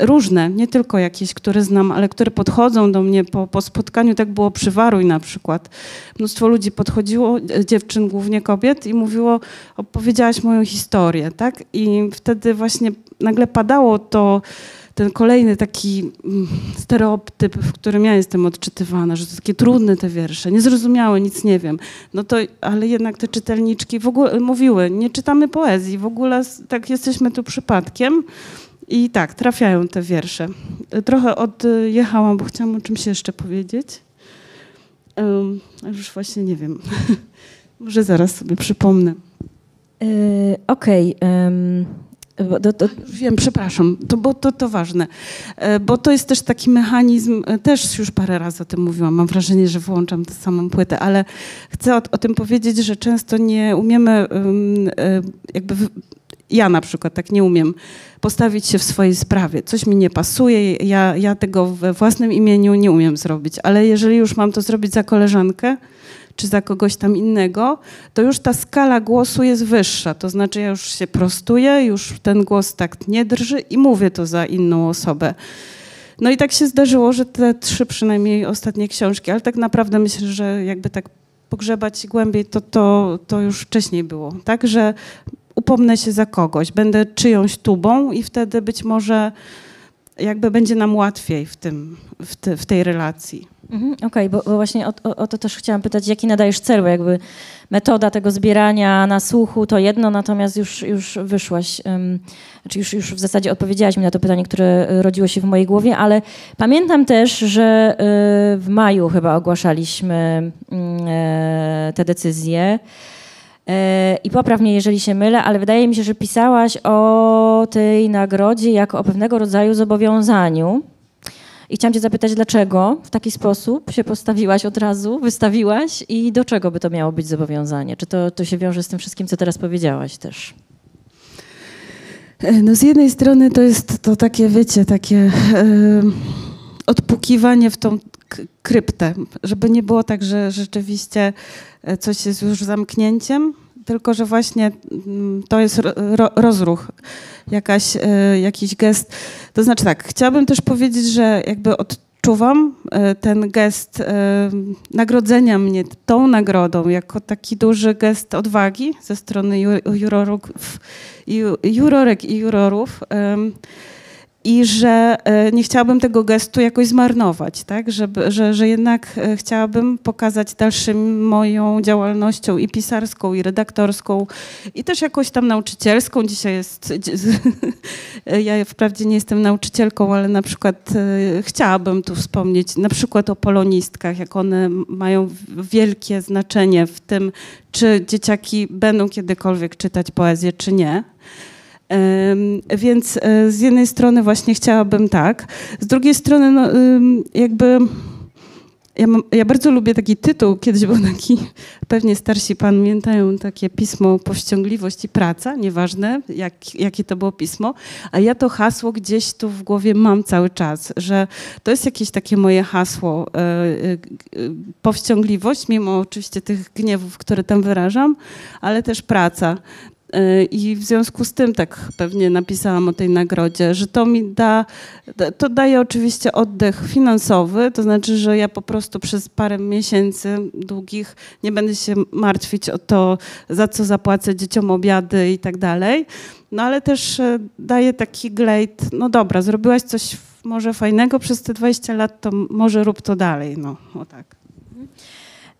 różne, nie tylko jakieś, które znam, ale które podchodzą do mnie po, po spotkaniu, tak było przy Waruj na przykład. Mnóstwo ludzi podchodziło, e, dziewczyn, głównie kobiet i mówiło, opowiedziałaś moją historię, tak? I wtedy właśnie nagle padało to, ten kolejny taki mm, stereotyp, w którym ja jestem odczytywana, że to takie trudne te wiersze, niezrozumiałe, nic nie wiem. No to, ale jednak te czytelniczki w ogóle mówiły, nie czytamy poezji, w ogóle tak jesteśmy tu przypadkiem. I tak, trafiają te wiersze. Trochę odjechałam, bo chciałam o czymś jeszcze powiedzieć. Um, już właśnie nie wiem. [laughs] Może zaraz sobie przypomnę.
Yy, Okej. Okay,
wiem, przepraszam, to, bo to, to ważne, e, bo to jest też taki mechanizm, e, też już parę razy o tym mówiłam, mam wrażenie, że włączam tę samą płytę, ale chcę o, o tym powiedzieć, że często nie umiemy e, jakby ja na przykład tak nie umiem postawić się w swojej sprawie. Coś mi nie pasuje, ja, ja tego we własnym imieniu nie umiem zrobić, ale jeżeli już mam to zrobić za koleżankę, czy za kogoś tam innego, to już ta skala głosu jest wyższa. To znaczy ja już się prostuję, już ten głos tak nie drży i mówię to za inną osobę. No i tak się zdarzyło, że te trzy przynajmniej ostatnie książki, ale tak naprawdę myślę, że jakby tak pogrzebać głębiej, to, to, to już wcześniej było. Tak, że upomnę się za kogoś, będę czyjąś tubą i wtedy być może jakby będzie nam łatwiej w, tym, w, te, w tej relacji.
Mhm, Okej, okay, bo, bo, właśnie o, o, o, to też chciałam pytać, jaki nadajesz cel, jakby metoda tego zbierania na słuchu to jedno, natomiast już, już wyszłaś, um, znaczy już, już w zasadzie odpowiedziałaś mi na to pytanie, które rodziło się w mojej głowie, ale pamiętam też, że y, w maju chyba ogłaszaliśmy y, te decyzje. E, I popraw mnie, jeżeli się mylę, ale wydaje mi się, że pisałaś o tej nagrodzie jako o pewnego rodzaju zobowiązaniu. I chciałam Cię zapytać, dlaczego w taki sposób się postawiłaś od razu, wystawiłaś i do czego by to miało być zobowiązanie? Czy to, to się wiąże z tym wszystkim, co teraz powiedziałaś też?
E, no z jednej strony to jest to takie, wiecie, takie yy, odpukiwanie w tą kryptę, żeby nie było tak, że rzeczywiście coś jest już zamknięciem, tylko że właśnie mm, to jest ro, rozruch, jakaś, e, jakiś gest. To znaczy tak, chciałabym też powiedzieć, że jakby odczuwam e, ten gest e, nagrodzenia mnie tą nagrodą jako taki duży gest odwagi ze strony jurorów, jurorek i jurorów. I że e, nie chciałabym tego gestu jakoś zmarnować, tak? Żeby, że, że jednak e, chciałabym pokazać dalszym moją działalnością i pisarską, i redaktorską, i też jakoś tam nauczycielską. Dzisiaj jest, [laughs] ja wprawdzie nie jestem nauczycielką, ale na przykład e, chciałabym tu wspomnieć na przykład o polonistkach, jak one mają wielkie znaczenie w tym, czy dzieciaki będą kiedykolwiek czytać poezję, czy nie. Więc e, z jednej strony właśnie chciałabym tak, z drugiej strony no, jakby ja, mam, ja, bardzo lubię taki tytuł, kiedyś był taki, pewnie starsi pamiętają takie pismo Powściągliwość i praca, nieważne jak, jakie to było pismo, a ja to hasło gdzieś tu w głowie mam cały czas, że to jest jakieś takie moje hasło, e, e, powściągliwość, mimo oczywiście tych gniewów, które tam wyrażam, ale też praca. Y, I w związku z tym tak pewnie napisałam o tej nagrodzie, że to mi da, to daje oczywiście oddech finansowy, to znaczy, że ja po prostu przez parę miesięcy długich nie będę się martwić o to, za co zapłacę dzieciom obiady i tak dalej. No ale też y, daje taki glejt, no dobra, zrobiłaś coś może fajnego przez te 20 lat, to może rób to dalej, no o tak.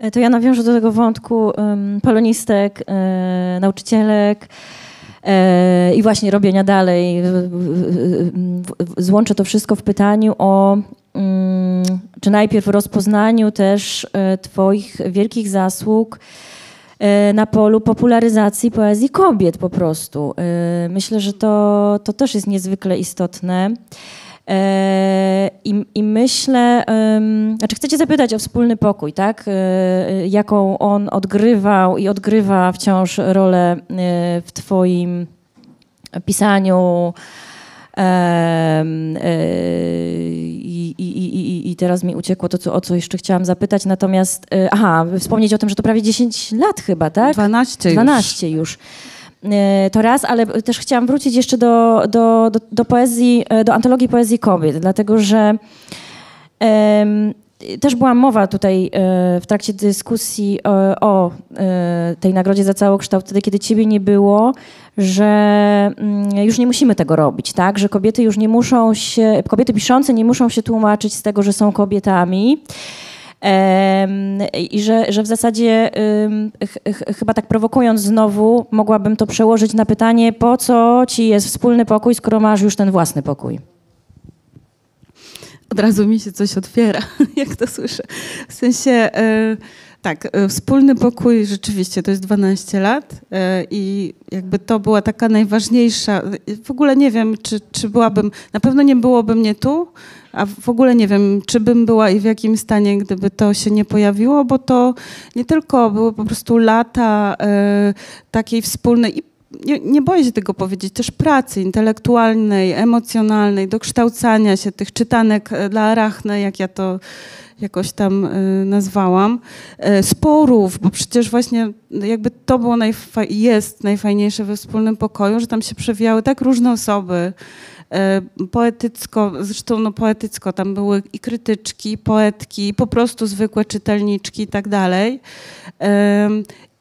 E, to ja nawiążę do tego wątku polonistek, e, nauczycielek e, i właśnie robienia dalej. Złączę to wszystko w pytaniu o, um, czy najpierw rozpoznaniu też Twoich wielkich zasług na polu popularyzacji poezji kobiet po prostu. Myślę, że to, to też jest niezwykle istotne. E, I, I, myślę, znaczy chcę cię zapytać o wspólny pokój, tak? E, jaką on odgrywał i odgrywa wciąż rolę e, w twoim pisaniu. I, i, i, teraz mi uciekło to, co, o co jeszcze chciałam zapytać. Natomiast, aha, wspomnieć o tym, że to prawie 10 lat chyba, tak?
12
12 już. już. E, to raz, ale też chciałam wrócić jeszcze do, do, do, do poezji, e, do antologii poezji kobiet, dlatego że um, też była mowa tutaj e, w trakcie dyskusji o, tej nagrodzie za całokształt, wtedy kiedy ciebie nie było, że mm, już nie musimy tego robić, tak? Że kobiety już nie muszą się, kobiety piszące nie muszą się tłumaczyć z tego, że są kobietami. I że, że w zasadzie chyba tak prowokując znowu, mogłabym to przełożyć na pytanie, po co ci jest wspólny pokój, skoro masz już ten własny pokój?
Od razu mi się coś otwiera, [laughs] jak to słyszę. W sensie, e, tak, e, wspólny pokój rzeczywiście to jest 12 lat e, i jakby to była taka najważniejsza. W ogóle nie wiem, czy, czy byłabym, na pewno nie byłoby mnie tu, a w ogóle nie wiem, czy bym była i w jakim stanie, gdyby to się nie pojawiło, bo to nie tylko były po prostu lata e, takiej wspólnej i nie, nie, boję się tego powiedzieć, też pracy intelektualnej, emocjonalnej, dokształcania się tych czytanek e, dla Arachne, jak ja to jakoś tam y, nazwałam, y, sporów, bo przecież właśnie jakby to było najfa- jest najfajniejsze we wspólnym pokoju, że tam się przewijały tak różne osoby, y, poetycko, zresztą no poetycko, tam były i krytyczki, i poetki, i po prostu zwykłe czytelniczki i tak dalej.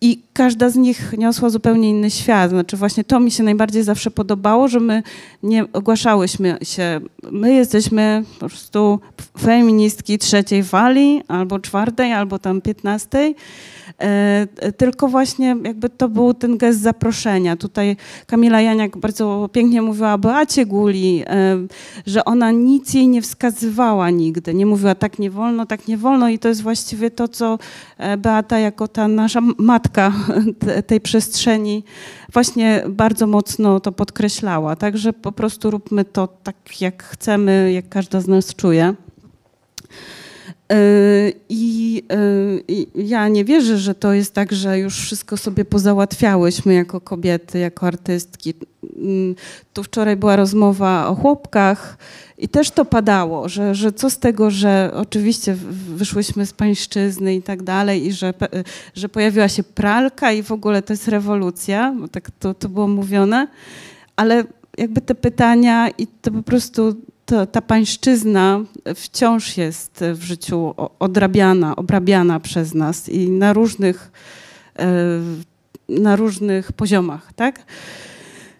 I każda z nich niosła zupełnie inny świat. Znaczy właśnie to mi się najbardziej zawsze podobało, że my nie ogłaszałyśmy się, my jesteśmy po prostu feministki trzeciej fali, albo czwartej, albo tam piętnastej. E, tylko właśnie jakby to był ten gest zaproszenia. Tutaj Kamila Janiak bardzo pięknie mówiła o Beacie Guli, e, że ona nic jej nie wskazywała nigdy. Nie mówiła tak nie wolno, tak nie wolno i to jest właściwie to, co e, Beata jako ta nasza matka [laughs] tej przestrzeni właśnie bardzo mocno to podkreślała. Także po prostu róbmy to tak, jak chcemy, jak każda z nas czuje. Y, I ja nie wierzę, że to jest tak, że już wszystko sobie pozałatwiałyśmy jako kobiety, jako artystki. Mm, tu wczoraj była rozmowa o chłopkach i też to padało, że, że co z tego, że oczywiście wyszłyśmy z pańszczyzny i tak dalej i że, że pojawiła się pralka i w ogóle to jest rewolucja, bo tak to, to było mówione, ale jakby te pytania i to po prostu to, ta pańszczyzna wciąż jest w życiu odrabiana, obrabiana przez nas i na różnych, e, na różnych poziomach, tak?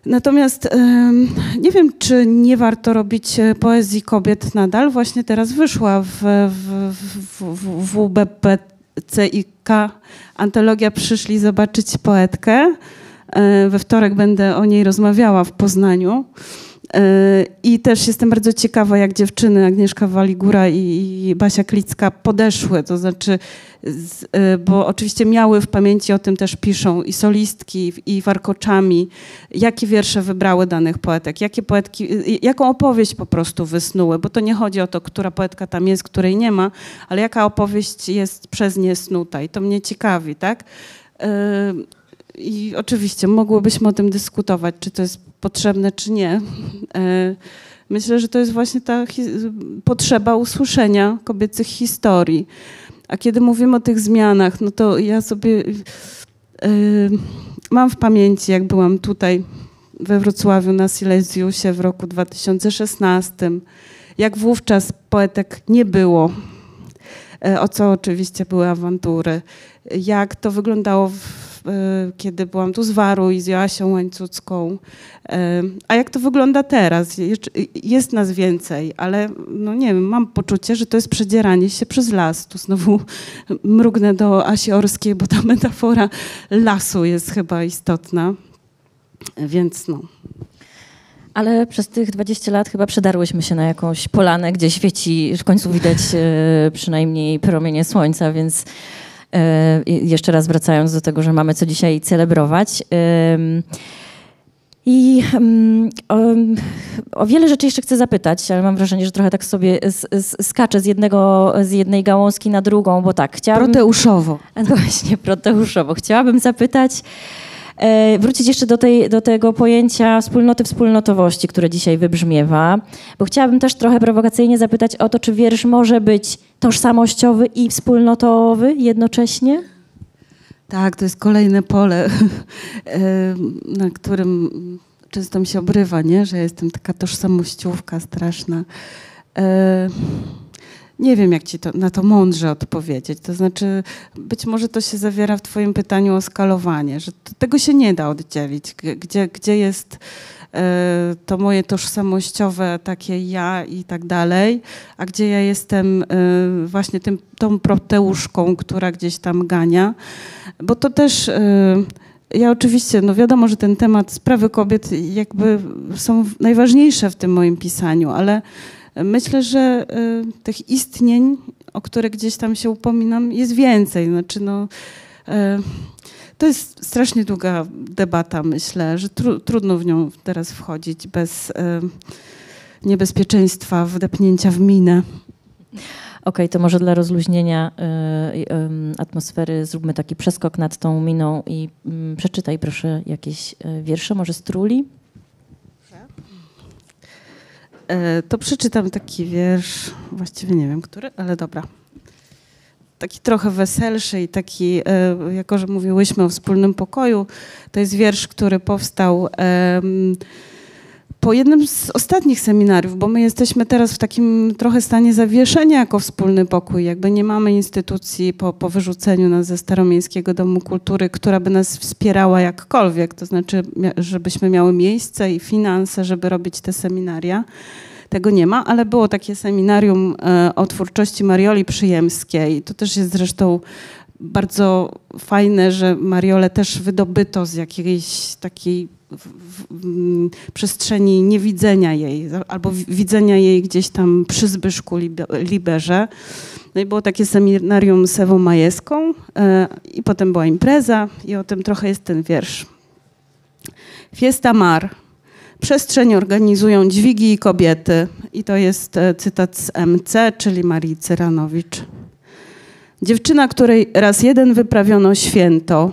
Natomiast nie wiem, czy nie warto robić e, poezji kobiet nadal. Właśnie teraz wyszła w, w, w, w WBPCIK antologia Przyszli zobaczyć poetkę. E, we wtorek będę o niej rozmawiała w Poznaniu. I też jestem bardzo ciekawa, jak dziewczyny Agnieszka Waligura i Basia Klicka podeszły, to znaczy, e, bo oczywiście miały w pamięci, o tym też piszą i solistki, i warkoczami, jakie wiersze wybrały danych poetek, jakie poetki, jaką opowieść po prostu wysnuły, bo to nie chodzi o to, która poetka tam jest, której nie ma, ale jaka opowieść jest przez nie snuta i to mnie ciekawi, tak? I oczywiście mogłybyśmy o tym dyskutować, czy to jest potrzebne, czy nie. E, myślę, że to jest właśnie ta potrzeba usłyszenia kobiecych historii. A kiedy mówimy o tych zmianach, no to ja sobie yy, mam w pamięci, jak byłam tutaj we Wrocławiu na Silesiusie w roku 2016, jak wówczas poetek nie było, e, o co oczywiście były awantury, jak to wyglądało w E, kiedy byłam tu z Waru i z Joasią Łańcucką. E, a jak to wygląda teraz? Jest nas więcej, ale no nie wiem, mam poczucie, że to jest przedzieranie się przez las. Tu znowu mrugnę do Asi Orskiej, bo ta [laughs] metafora lasu jest chyba istotna. Więc no.
Ale przez tych 20 lat chyba przedarłyśmy się na jakąś polanę, gdzie świeci, w końcu widać przynajmniej promienie słońca, więc jeszcze raz wracając do tego, że mamy co dzisiaj celebrować. I um, o, o, wiele rzeczy jeszcze chcę zapytać, ale mam wrażenie, że trochę tak sobie skaczę z, jednego, z jednej gałązki na drugą, bo tak, chciałabym...
Proteuszowo. [laughs]
No właśnie, proteuszowo. Chciałabym zapytać, E, wrócić jeszcze do, tej, do tego pojęcia wspólnoty wspólnotowości, które dzisiaj wybrzmiewa, bo chciałabym też trochę prowokacyjnie zapytać o to, czy wiersz może być tożsamościowy i wspólnotowy jednocześnie?
Tak, to jest kolejne pole, [laughs] e, na którym często mi się obrywa, nie? że jestem taka tożsamościówka straszna. Nie wiem, jak ci to, na to mądrze odpowiedzieć. To znaczy, być może to się zawiera w Twoim pytaniu o skalowanie, że tego się nie da oddzielić. Gdzie, gdzie jest e, to moje tożsamościowe takie ja i tak dalej, a gdzie ja jestem e, właśnie tym, tą proteuszką, która gdzieś tam gania. Bo to też. E, ja oczywiście, no wiadomo, że ten temat sprawy kobiet jakby są najważniejsze w tym moim pisaniu, ale Myślę, że y, tych istnień, o które gdzieś tam się upominam, jest więcej. Znaczy, no, y, to jest strasznie długa debata, myślę, że tru, trudno w nią teraz wchodzić bez y, niebezpieczeństwa wdepnięcia w minę.
Okej, okay, to może dla rozluźnienia atmosfery zróbmy taki przeskok nad tą miną i mm, przeczytaj proszę jakieś wiersze, może z Truli.
E, to przeczytam taki wiersz, właściwie nie wiem który, ale dobra. Taki trochę weselszy i taki, e, jako że mówiłyśmy o wspólnym pokoju, to jest wiersz, który powstał po jednym z ostatnich seminariów, bo my jesteśmy teraz w takim trochę stanie zawieszenia jako wspólny pokój. Jakby nie mamy instytucji po, po wyrzuceniu nas ze Staromiejskiego Domu Kultury, która by nas wspierała jakkolwiek, to znaczy, żebyśmy miały miejsce i finanse, żeby robić te seminaria. Tego nie ma, ale było takie seminarium e, o twórczości Marioli Przyjemskiej. To też jest zresztą bardzo fajne, że Mariolę też wydobyto z jakiejś takiej w, w, przestrzeni niewidzenia jej, albo widzenia jej gdzieś tam przy Zbyszku Liberze. No i było takie seminarium z Ewą Majeską e, i potem była impreza i o tym trochę jest ten wiersz. Fiesta Mar. Przestrzeń organizują dźwigi i kobiety. I to jest e, cytat z MC, czyli Marii Cyranowicz. Dziewczyna, której raz jeden wyprawiono święto,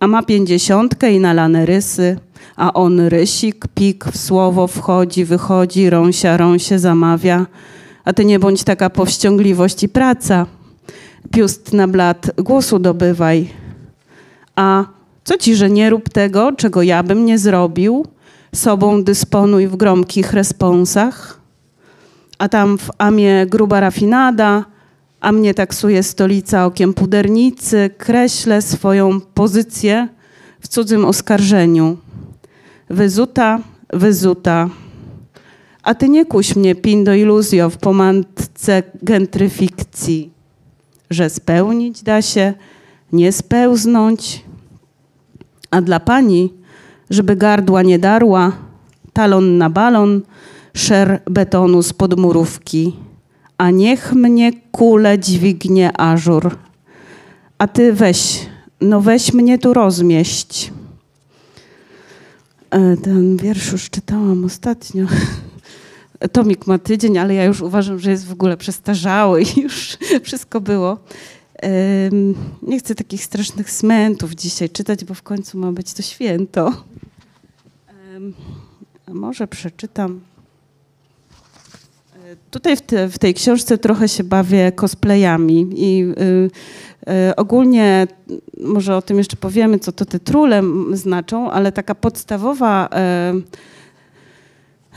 a ma pięćdziesiątkę i nalane rysy, a on rysik, pik, w słowo wchodzi, wychodzi, rąsia, rąsie zamawia. A ty nie bądź taka powściągliwość i praca. Piust na blat, głosu dobywaj. A co ci, że nie rób tego, czego ja bym nie zrobił? Sobą dysponuj w gromkich responsach. A tam w amie gruba rafinada, a mnie taksuje stolica okiem pudernicy, kreślę swoją pozycję w cudzym oskarżeniu Wyzuta, wyzuta. A ty nie kuś mnie, pindo iluzjo, w pomantce gentryfikcji, że spełnić da się, nie spełznąć. A dla pani, żeby gardła nie darła, talon na balon, szer betonu z podmurówki, a niech mnie kule dźwignie ażur. A ty weź, no weź mnie tu rozmieść. E, Ten wiersz już czytałam ostatnio. [laughs] Tomik ma tydzień, ale ja już uważam, że jest w ogóle przestarzały i już [laughs] wszystko było. Nie chcę takich strasznych smentów dzisiaj czytać, bo w końcu ma być to święto. Może przeczytam. Tutaj w, te, w tej książce trochę się bawię cosplayami i y, y, ogólnie, może o tym jeszcze powiemy, co to te trule znaczą, ale taka podstawowa,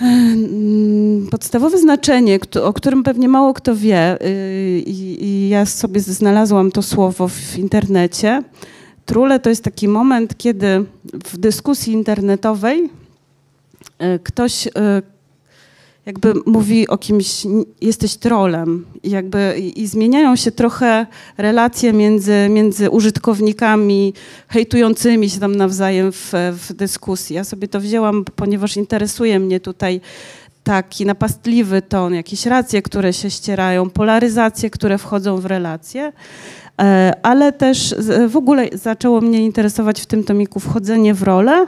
mm, podstawowe znaczenie, o którym pewnie mało kto wie y, i ja sobie znalazłam to słowo w internecie. Trule to jest taki moment, kiedy w dyskusji internetowej e, ktoś jakby mówi o kimś, "N- jesteś trolem i jakby i, zmieniają się trochę relacje między, między użytkownikami hejtującymi się tam nawzajem w, w dyskusji. Ja sobie to wzięłam, ponieważ interesuje mnie tutaj taki napastliwy ton, jakieś racje, które się ścierają, polaryzacje, które wchodzą w relacje. E, Ale też w ogóle zaczęło mnie interesować w tym tomiku wchodzenie w rolę.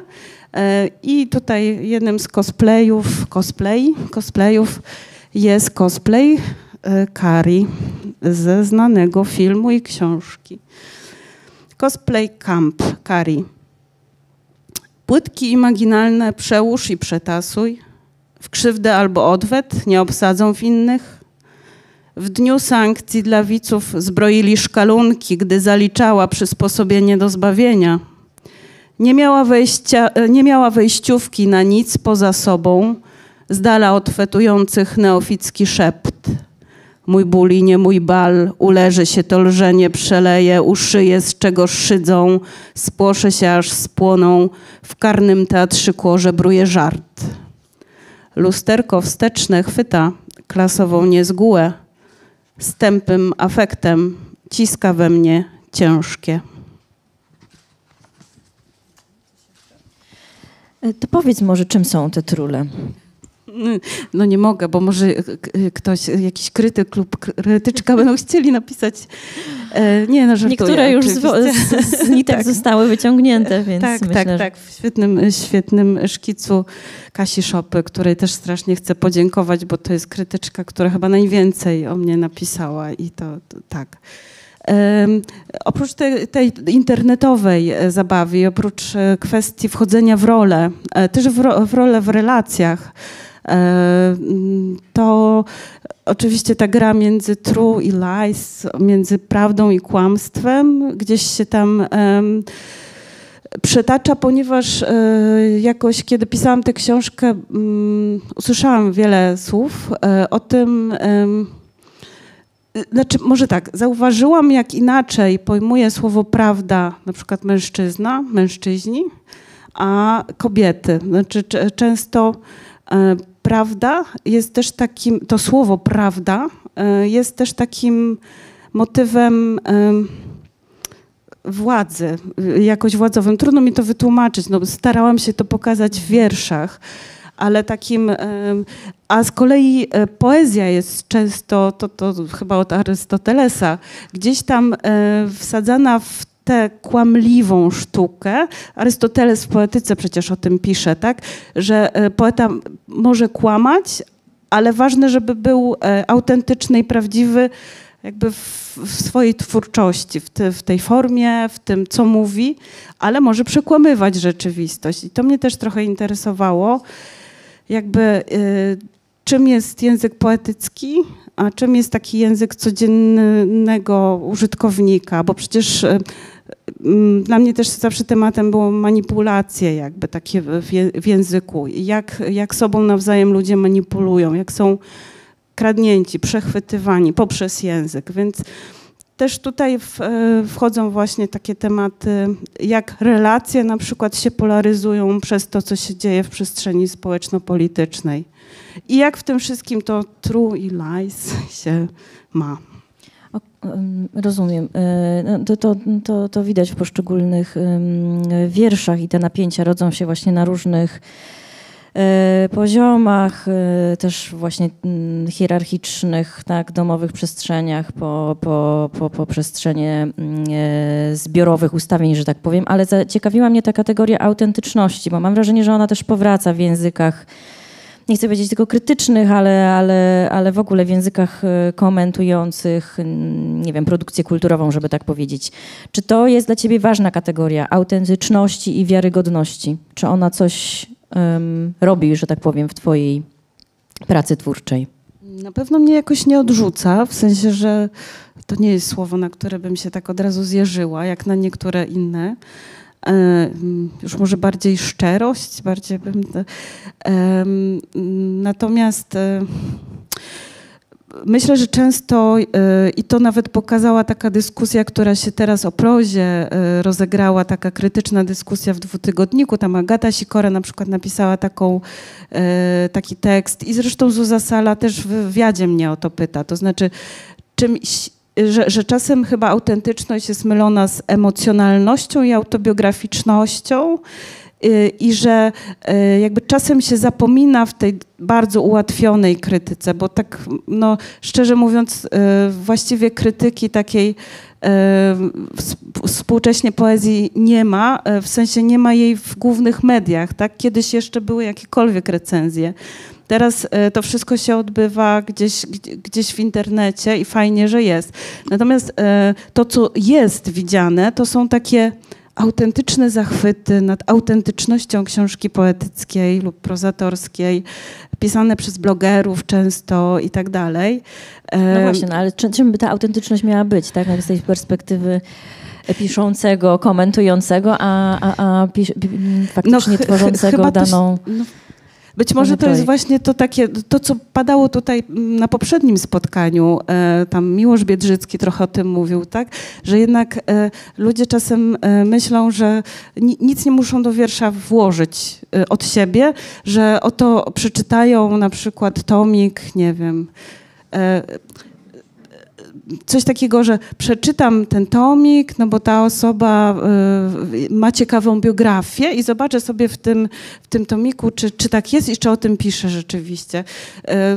E, I tutaj jednym z cosplayów, cosplay, cosplayów jest cosplay e, Kari ze znanego filmu i książki. Cosplay Camp Kari. Płytki imaginalne przełóż i przetasuj. W krzywdę albo odwet nie obsadzą w innych. W dniu sankcji dla widzów zbroili szkalunki, gdy zaliczała przysposobienie do zbawienia. Nie miała, wejścia, e, nie miała wejściówki na nic poza sobą, z dala od fetujących neoficki szept. Mój ból i nie mój bal, uleży się to lżenie, przeleje, uszyje, z czego szydzą, spłoszę się aż spłoną, w karnym teatrzyku ożebruje żart. Lusterko wsteczne chwyta klasową niezgółę, stępym afektem ciska we mnie ciężkie.
To powiedz może, czym są te trule?
No nie mogę, bo może k- k- ktoś, jakiś krytyk lub krytyczka będą chcieli napisać. E, nie, no żartuję.
Niektóre już z,
oczywiście.
z, z nitek [laughs]
Tak.
zostały wyciągnięte, więc
tak,
myślę,
tak,
że...
tak. W świetnym, świetnym szkicu Kasi Szopy, której też strasznie chcę podziękować, bo to jest krytyczka, która chyba najwięcej o mnie napisała i to, to tak. Oprócz tej, tej internetowej e, zabawy, oprócz e, kwestii wchodzenia w rolę, e, też w, ro, w rolę w relacjach, to oczywiście ta gra między true i lies, między prawdą i kłamstwem, gdzieś się tam em, przetacza, ponieważ jakoś, kiedy pisałam tę książkę, mm, usłyszałam wiele słów o tym. Znaczy, może tak, zauważyłam, jak inaczej pojmuje słowo prawda, na przykład mężczyzna, mężczyźni, a kobiety. Znaczy, często e, prawda jest też takim, to słowo prawda e, jest też takim motywem em, władzy, jakoś władzowym. Trudno mi to wytłumaczyć, no, starałam się to pokazać w wierszach, ale takim, a z kolei e, poezja jest często, to, to chyba od Arystotelesa, gdzieś tam e, wsadzana w tę kłamliwą sztukę. Arystoteles w poetyce przecież o tym pisze, tak? że e, poeta może kłamać, ale ważne, żeby był autentyczny i prawdziwy jakby w, w swojej twórczości, w, te, w tej formie, w tym, co mówi, ale może przekłamywać rzeczywistość. I to mnie też trochę interesowało, jakby y, czym jest język poetycki, a czym jest taki język codziennego użytkownika, bo przecież y, mm, dla mnie też zawsze tematem było manipulacje jakby takie w, języku. Jak, jak sobą nawzajem ludzie manipulują, jak są kradnięci, przechwytywani poprzez język. Więc też tutaj w, e, wchodzą właśnie takie tematy, jak relacje na przykład się polaryzują przez to, co się dzieje w przestrzeni społeczno-politycznej. I jak w tym wszystkim to true i lies się ma.
Rozumiem. E, no, to, to, to, to widać w poszczególnych wierszach i te napięcia rodzą się właśnie na różnych poziomach, e, też właśnie mm, hierarchicznych, tak, domowych przestrzeniach, po, po, po, po przestrzenie mm, zbiorowych ustawień, że tak powiem, ale zaciekawiła mnie ta kategoria autentyczności, bo mam wrażenie, że ona też powraca w językach nie chcę powiedzieć tylko krytycznych, ale, ale, ale w ogóle w językach e, komentujących, nie wiem, produkcję kulturową, żeby tak powiedzieć. Czy to jest dla ciebie ważna kategoria autentyczności i wiarygodności? Czy ona coś um, robi, że tak powiem, w twojej pracy twórczej?
Na pewno mnie jakoś nie odrzuca, w sensie, że to nie jest słowo, na które bym się tak od razu zjeżyła, jak na niektóre inne. E, już może bardziej szczerość, bardziej bym. Natomiast e, myślę, że często e, i to nawet pokazała taka dyskusja, która się teraz o prozie rozegrała, taka krytyczna dyskusja w dwutygodniku. Tam Agata Sikora na przykład napisała taką, taki tekst i zresztą Zuza Sala też w wywiadzie mnie o to pyta. To znaczy, czym że, że czasem chyba autentyczność jest mylona z emocjonalnością i autobiograficznością y, i że y, jakby czasem się zapomina w tej bardzo ułatwionej krytyce, bo tak no, szczerze mówiąc y, właściwie krytyki takiej współcześnie poezji nie ma, w sensie nie ma jej w głównych mediach, tak? Kiedyś jeszcze były jakiekolwiek recenzje. Teraz to wszystko się odbywa gdzieś, gdzieś w internecie i fajnie, że jest. Natomiast to, co jest widziane, to są takie autentyczne zachwyty nad autentycznością książki poetyckiej lub prozatorskiej, pisane przez blogerów często i tak dalej.
No właśnie, no ale czym by ta autentyczność miała być, tak? Z tej perspektywy piszącego, komentującego, a, a, a pisz, faktycznie no, tworzącego daną... No,
być może to jest właśnie to takie, to co padało tutaj na poprzednim spotkaniu, e, tam Miłosz Biedrzycki trochę o tym mówił, tak, że jednak e, ludzie czasem e, myślą, że nic nie muszą do wiersza włożyć od siebie, że oto przeczytają na przykład tomik, nie wiem, coś takiego, że przeczytam ten tomik, no bo ta osoba y, ma ciekawą biografię i zobaczę sobie w tym, w tym tomiku, czy, czy tak jest i czy o tym pisze rzeczywiście.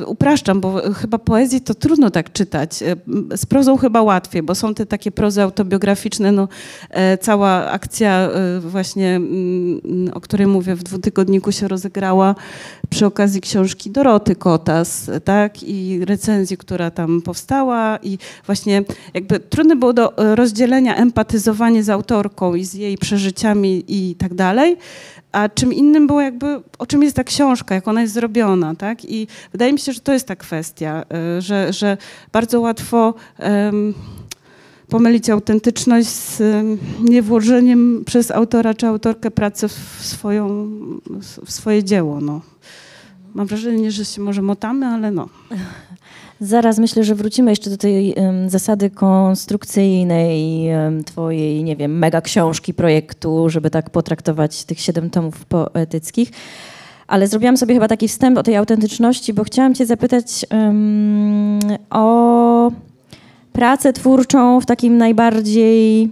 Y, upraszczam, bo chyba poezji to trudno tak czytać. Y, z prozą chyba łatwiej, bo są te takie prozy autobiograficzne, no e, cała akcja właśnie, mm, o której mówię, w dwutygodniku się rozegrała przy okazji książki Doroty Kotas, tak, i recenzji, która tam powstała i właśnie jakby trudne było do e, rozdzielenia empatyzowanie z autorką i z jej przeżyciami i tak dalej, a czym innym było jakby, o czym jest ta książka, jak ona jest zrobiona, tak? I wydaje mi się, że to jest ta kwestia, e, że, że bardzo łatwo um, pomylić autentyczność z niewłożeniem przez autora czy autorkę pracy w, swoją, w swoje dzieło, no. Mam wrażenie, że się może motamy, ale no.
Zaraz myślę, że wrócimy jeszcze do tej um, zasady konstrukcyjnej um, twojej, nie wiem, mega książki, projektu, żeby tak potraktować tych siedem tomów poetyckich. Ale zrobiłam sobie chyba taki wstęp o tej autentyczności, bo chciałam cię zapytać um, o pracę twórczą w takim najbardziej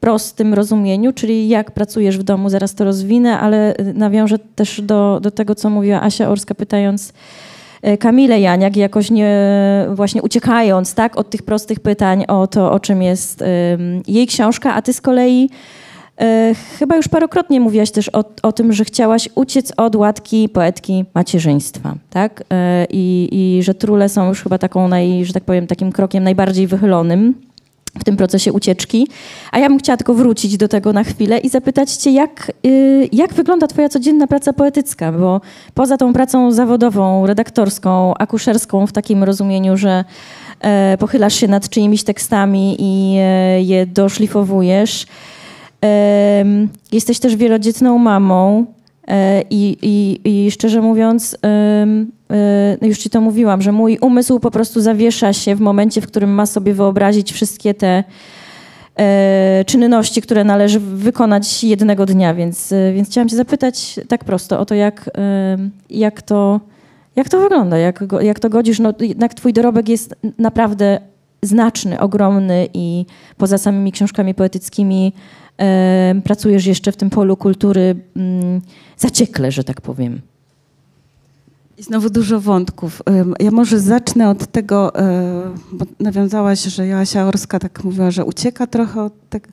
prostym rozumieniu, czyli jak pracujesz w domu, zaraz to rozwinę, ale nawiążę też do, do tego, co mówiła Asia Orska, pytając E, Kamilę Janiak, jakoś nie, właśnie uciekając tak, od tych prostych pytań o to, o czym jest jej książka, a ty z kolei e, chyba już parokrotnie mówiłaś też o, o tym, że chciałaś uciec od łatki poetki macierzyństwa, tak? E, I, I że trule są już chyba taką, naj, że tak powiem, takim krokiem najbardziej wychylonym w tym procesie ucieczki. A ja bym chciała tylko wrócić do tego na chwilę i zapytać cię, jak, y, jak wygląda twoja codzienna praca poetycka, bo poza tą pracą zawodową, redaktorską, akuszerską w takim rozumieniu, że e, pochylasz się nad czyimiś tekstami i e, je doszlifowujesz, jesteś też wielodzietną mamą, I, i, I szczerze mówiąc, no już ci to mówiłam, że mój umysł po prostu zawiesza się w momencie, w którym ma sobie wyobrazić wszystkie te czynności, które należy wykonać jednego dnia, więc, więc chciałam cię zapytać tak prosto o to, jak, jak to jak to wygląda? Jak, jak to godzisz? No, jednak twój dorobek jest naprawdę znaczny, ogromny i poza samymi książkami poetyckimi e, pracujesz jeszcze w tym polu kultury mm, zaciekle, że tak powiem.
I znowu dużo wątków. Ja może zacznę od tego, e, bo nawiązałaś, że Joasia Orska tak mówiła, że ucieka trochę od tego.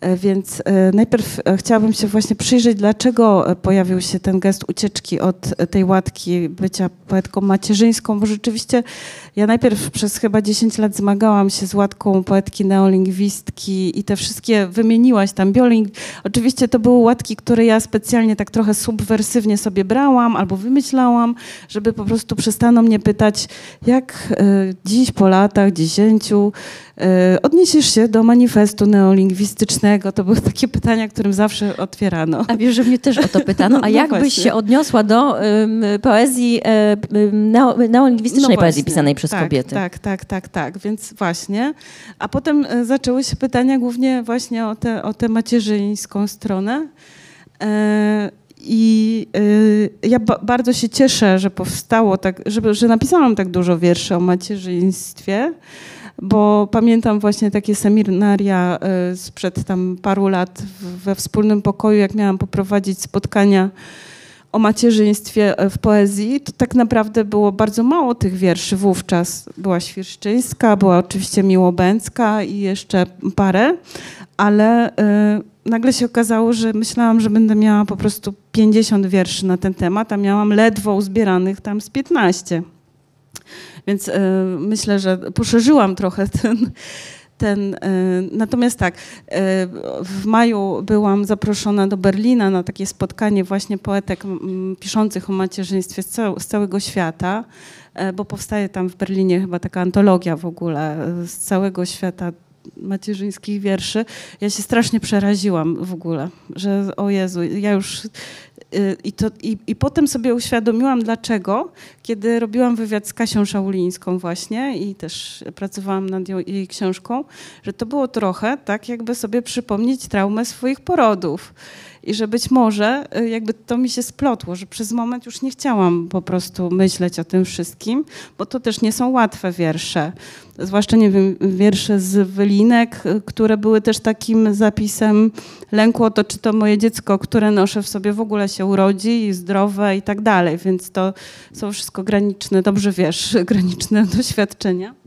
E, więc e, najpierw chciałabym się właśnie przyjrzeć, dlaczego pojawił się ten gest ucieczki od tej łatki bycia poetką macierzyńską, bo rzeczywiście ja najpierw przez chyba 10 lat zmagałam się z łatką poetki neolingwistki i te wszystkie wymieniłaś tam bioling. Oczywiście to były łatki, które ja specjalnie tak trochę subwersywnie sobie brałam albo wymyślałam, żeby po prostu przestano mnie pytać, jak dziś po latach, dziesięciu, odniesiesz się do manifestu neolingwistycznego? To były takie pytania, którym zawsze otwierano.
A wiesz, że mnie też o to pytano. [laughs] A no jak właśnie. byś się odniosła do um, poezji um, neo, neolingwistycznej no poezji pisanej przez
tak,
kobiety?
Tak, tak, tak, tak. Więc właśnie. A potem e, zaczęły się pytania głównie właśnie o tę o te macierzyńską stronę. E, i y, ja ba bardzo się cieszę, że powstało tak, że, że napisałam tak dużo wierszy o macierzyństwie bo pamiętam właśnie takie seminaria e, sprzed tam paru lat we wspólnym pokoju, jak miałam poprowadzić spotkania o macierzyństwie e, w poezji, to tak naprawdę było bardzo mało tych wierszy wówczas. Była Świerszczyńska, była oczywiście Miłobęcka i jeszcze parę, ale y, nagle się okazało, że myślałam, że będę miała po prostu 50 wierszy na ten temat, a miałam ledwo uzbieranych tam z 15. Więc y, myślę, że poszerzyłam trochę ten. Ten, y, natomiast tak, y, w maju byłam zaproszona do Berlina na takie spotkanie właśnie poetek piszących o macierzyństwie z, cał, z całego świata, bo powstaje tam w Berlinie chyba taka antologia w ogóle z całego świata macierzyńskich wierszy. Ja się strasznie przeraziłam w ogóle, że o Jezu, ja już Y, I, to, i, I potem sobie uświadomiłam, dlaczego, kiedy robiłam wywiad z Kasią Szaulińską właśnie i też pracowałam nad jej książką, że to było trochę tak, jakby sobie przypomnieć traumę swoich porodów i że być może y, jakby to mi się splotło, że przez moment już nie chciałam po prostu myśleć o tym wszystkim, bo to też nie są łatwe wiersze. Zwłaszcza, nie wiem, wiersze z Wylinek, y, które były też takim zapisem lęku o to, czy to moje dziecko, które noszę w sobie w ogóle się urodzi i zdrowe i tak dalej. Więc to są wszystko graniczne, dobrze wiesz, [laughs] graniczne doświadczenia.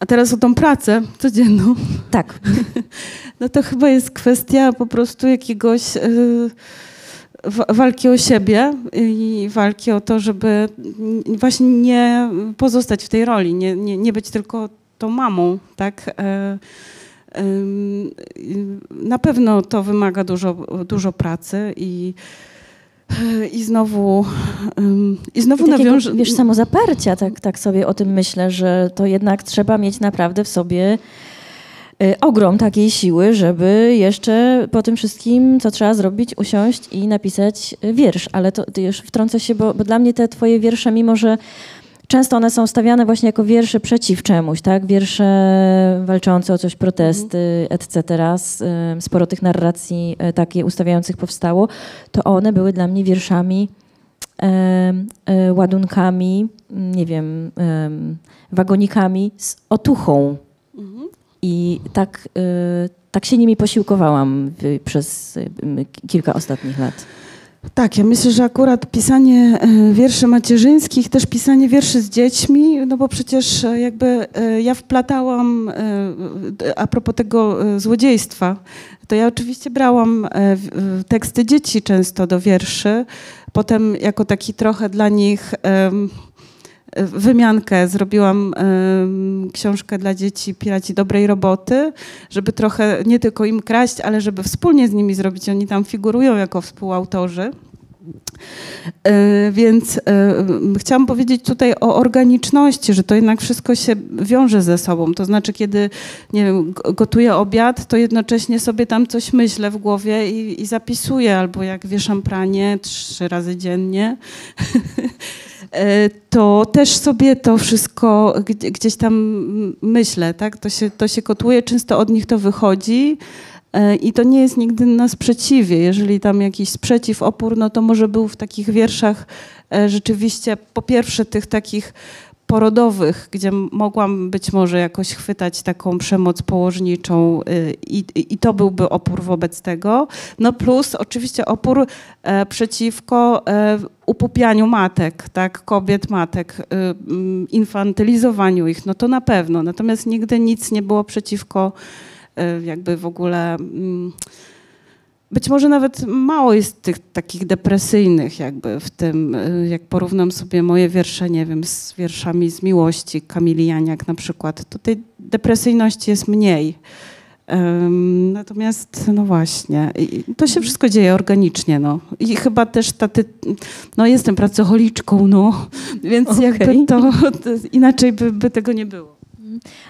A teraz o tą pracę codzienną.
Tak. [laughs]
No to chyba jest kwestia po prostu jakiegoś y, walki o siebie i walki o to, żeby właśnie nie pozostać w tej roli, nie, nie, nie być tylko tą mamą, tak? E, na pewno to wymaga dużo, dużo pracy i i znowu, i znowu
I nawiążę... Wiesz, samozaparcia, tak, tak sobie o tym myślę, że to jednak trzeba mieć naprawdę w sobie y, ogrom takiej siły, żeby jeszcze po tym wszystkim, co trzeba zrobić, usiąść i napisać wiersz. Ale to, to już wtrącę się, bo, bo dla mnie te twoje wiersze, mimo że często one są stawiane właśnie jako wiersze przeciw czemuś, tak? Wiersze walczące o coś, protesty, etc. Sporo tych narracji e, takich ustawiających powstało, to one były dla mnie wierszami, e, ładunkami, nie wiem, wagonikami z otuchą. I tak, tak się nimi posiłkowałam przez kilka ostatnich lat.
Tak, ja myślę, że akurat pisanie e, wierszy macierzyńskich, też pisanie wierszy z dziećmi, no bo przecież e, jakby e, ja wplatałam, a propos tego złodziejstwa, to ja oczywiście brałam teksty dzieci często do wierszy, potem jako taki trochę dla nich wymiankę. Zrobiłam książkę dla dzieci Piraci Dobrej Roboty, żeby trochę nie tylko im kraść, ale żeby wspólnie z nimi zrobić. Oni tam figurują jako współautorzy. E, więc e, chciałam powiedzieć tutaj o organiczności, że to jednak wszystko się wiąże ze sobą. To znaczy, kiedy nie wiem, gotuję obiad, to jednocześnie sobie tam coś myślę w głowie i, i zapisuję, albo jak wieszam pranie trzy razy dziennie. [laughs] E, to też sobie to wszystko gdzieś tam myślę, tak? To się, to się kotuje, często od nich to wychodzi. E, I to nie jest nigdy na sprzeciwie. Jeżeli tam jakiś sprzeciw, opór, no to może był w takich wierszach e, rzeczywiście po pierwsze tych takich porodowych, gdzie mogłam być może jakoś chwytać taką przemoc położniczą y, i, i to byłby opór wobec tego. No plus oczywiście opór e, przeciwko e, upupianiu matek, tak, kobiet, matek, y, mm, infantylizowaniu ich, no to na pewno. Natomiast nigdy nic nie było przeciwko y, jakby w ogóle... Być może nawet mało jest tych takich depresyjnych jakby w tym, y, jak porównam sobie moje wiersze, nie wiem, z wierszami z miłości, Kamili Janiak na przykład, to tej depresyjności jest mniej. Um, natomiast, no właśnie, to się wszystko dzieje organicznie, no. I chyba też ta, ty, no jestem pracocholiczką, no, więc okay. jakby to, to inaczej by, by tego nie było.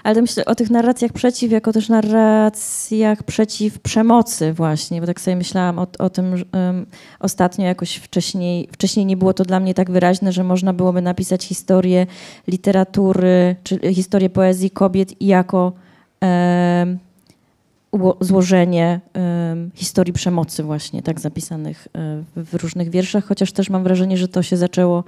Ale to myślę o tych narracjach przeciw, jako też narracjach przeciw przemocy właśnie, bo tak sobie myślałam o, o tym um, ostatnio jakoś wcześniej, wcześniej nie było to dla mnie tak wyraźne, że można byłoby napisać historię literatury, czy historię poezji kobiet i jako um, złożenie um, historii przemocy właśnie, tak zapisanych w różnych wierszach, chociaż też mam wrażenie, że to się zaczęło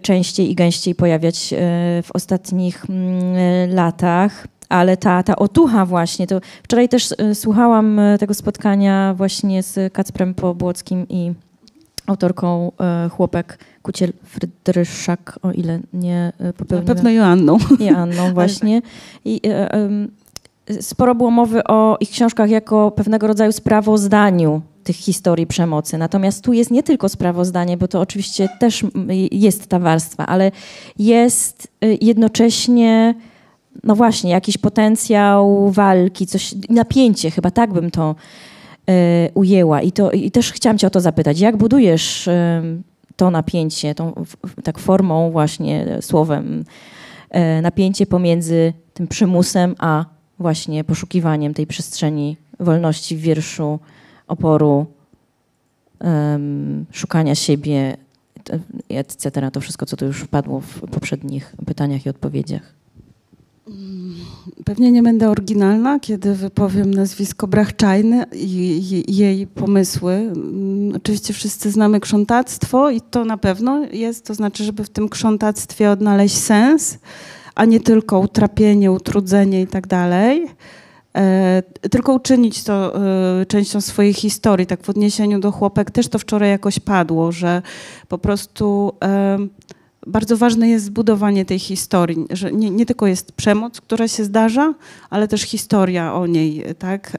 częściej i gęściej pojawiać e, w ostatnich mm, latach. Ale ta, ta otucha właśnie, to wczoraj też e, słuchałam e, tego spotkania właśnie z Kacprem Pobłockim i autorką Chłopek Kuciel Frydryszak, o ile nie popełniłam.
Na pewno Joanną.
Joanną [laughs] właśnie. I, sporo było mowy o ich książkach jako pewnego rodzaju sprawozdaniu tych historii przemocy. Natomiast tu jest nie tylko sprawozdanie, bo to oczywiście też jest ta warstwa, ale jest y, jednocześnie, no właśnie, jakiś potencjał walki, coś, napięcie, chyba tak bym to y, ujęła. I, to, I też chciałam cię o to zapytać. Jak budujesz y, to napięcie, tą tak formą właśnie, słowem, y, napięcie pomiędzy tym przymusem, a właśnie poszukiwaniem tej przestrzeni wolności w wierszu, oporu, um, szukania siebie, etc. To wszystko, co tu już padło w poprzednich pytaniach i odpowiedziach.
Pewnie nie będę oryginalna, kiedy wypowiem nazwisko Brachczajny i jej pomysły. Mm, oczywiście wszyscy znamy krzątactwo i to na pewno jest, to znaczy, żeby w tym krzątactwie odnaleźć sens, a nie tylko utrapienie, utrudzenie i tak tylko uczynić to e, częścią swojej historii. Tak w odniesieniu do chłopek też to wczoraj jakoś padło, że po prostu e, bardzo ważne jest zbudowanie tej historii, że nie, nie, tylko jest przemoc, która się zdarza, ale też historia o niej, tak?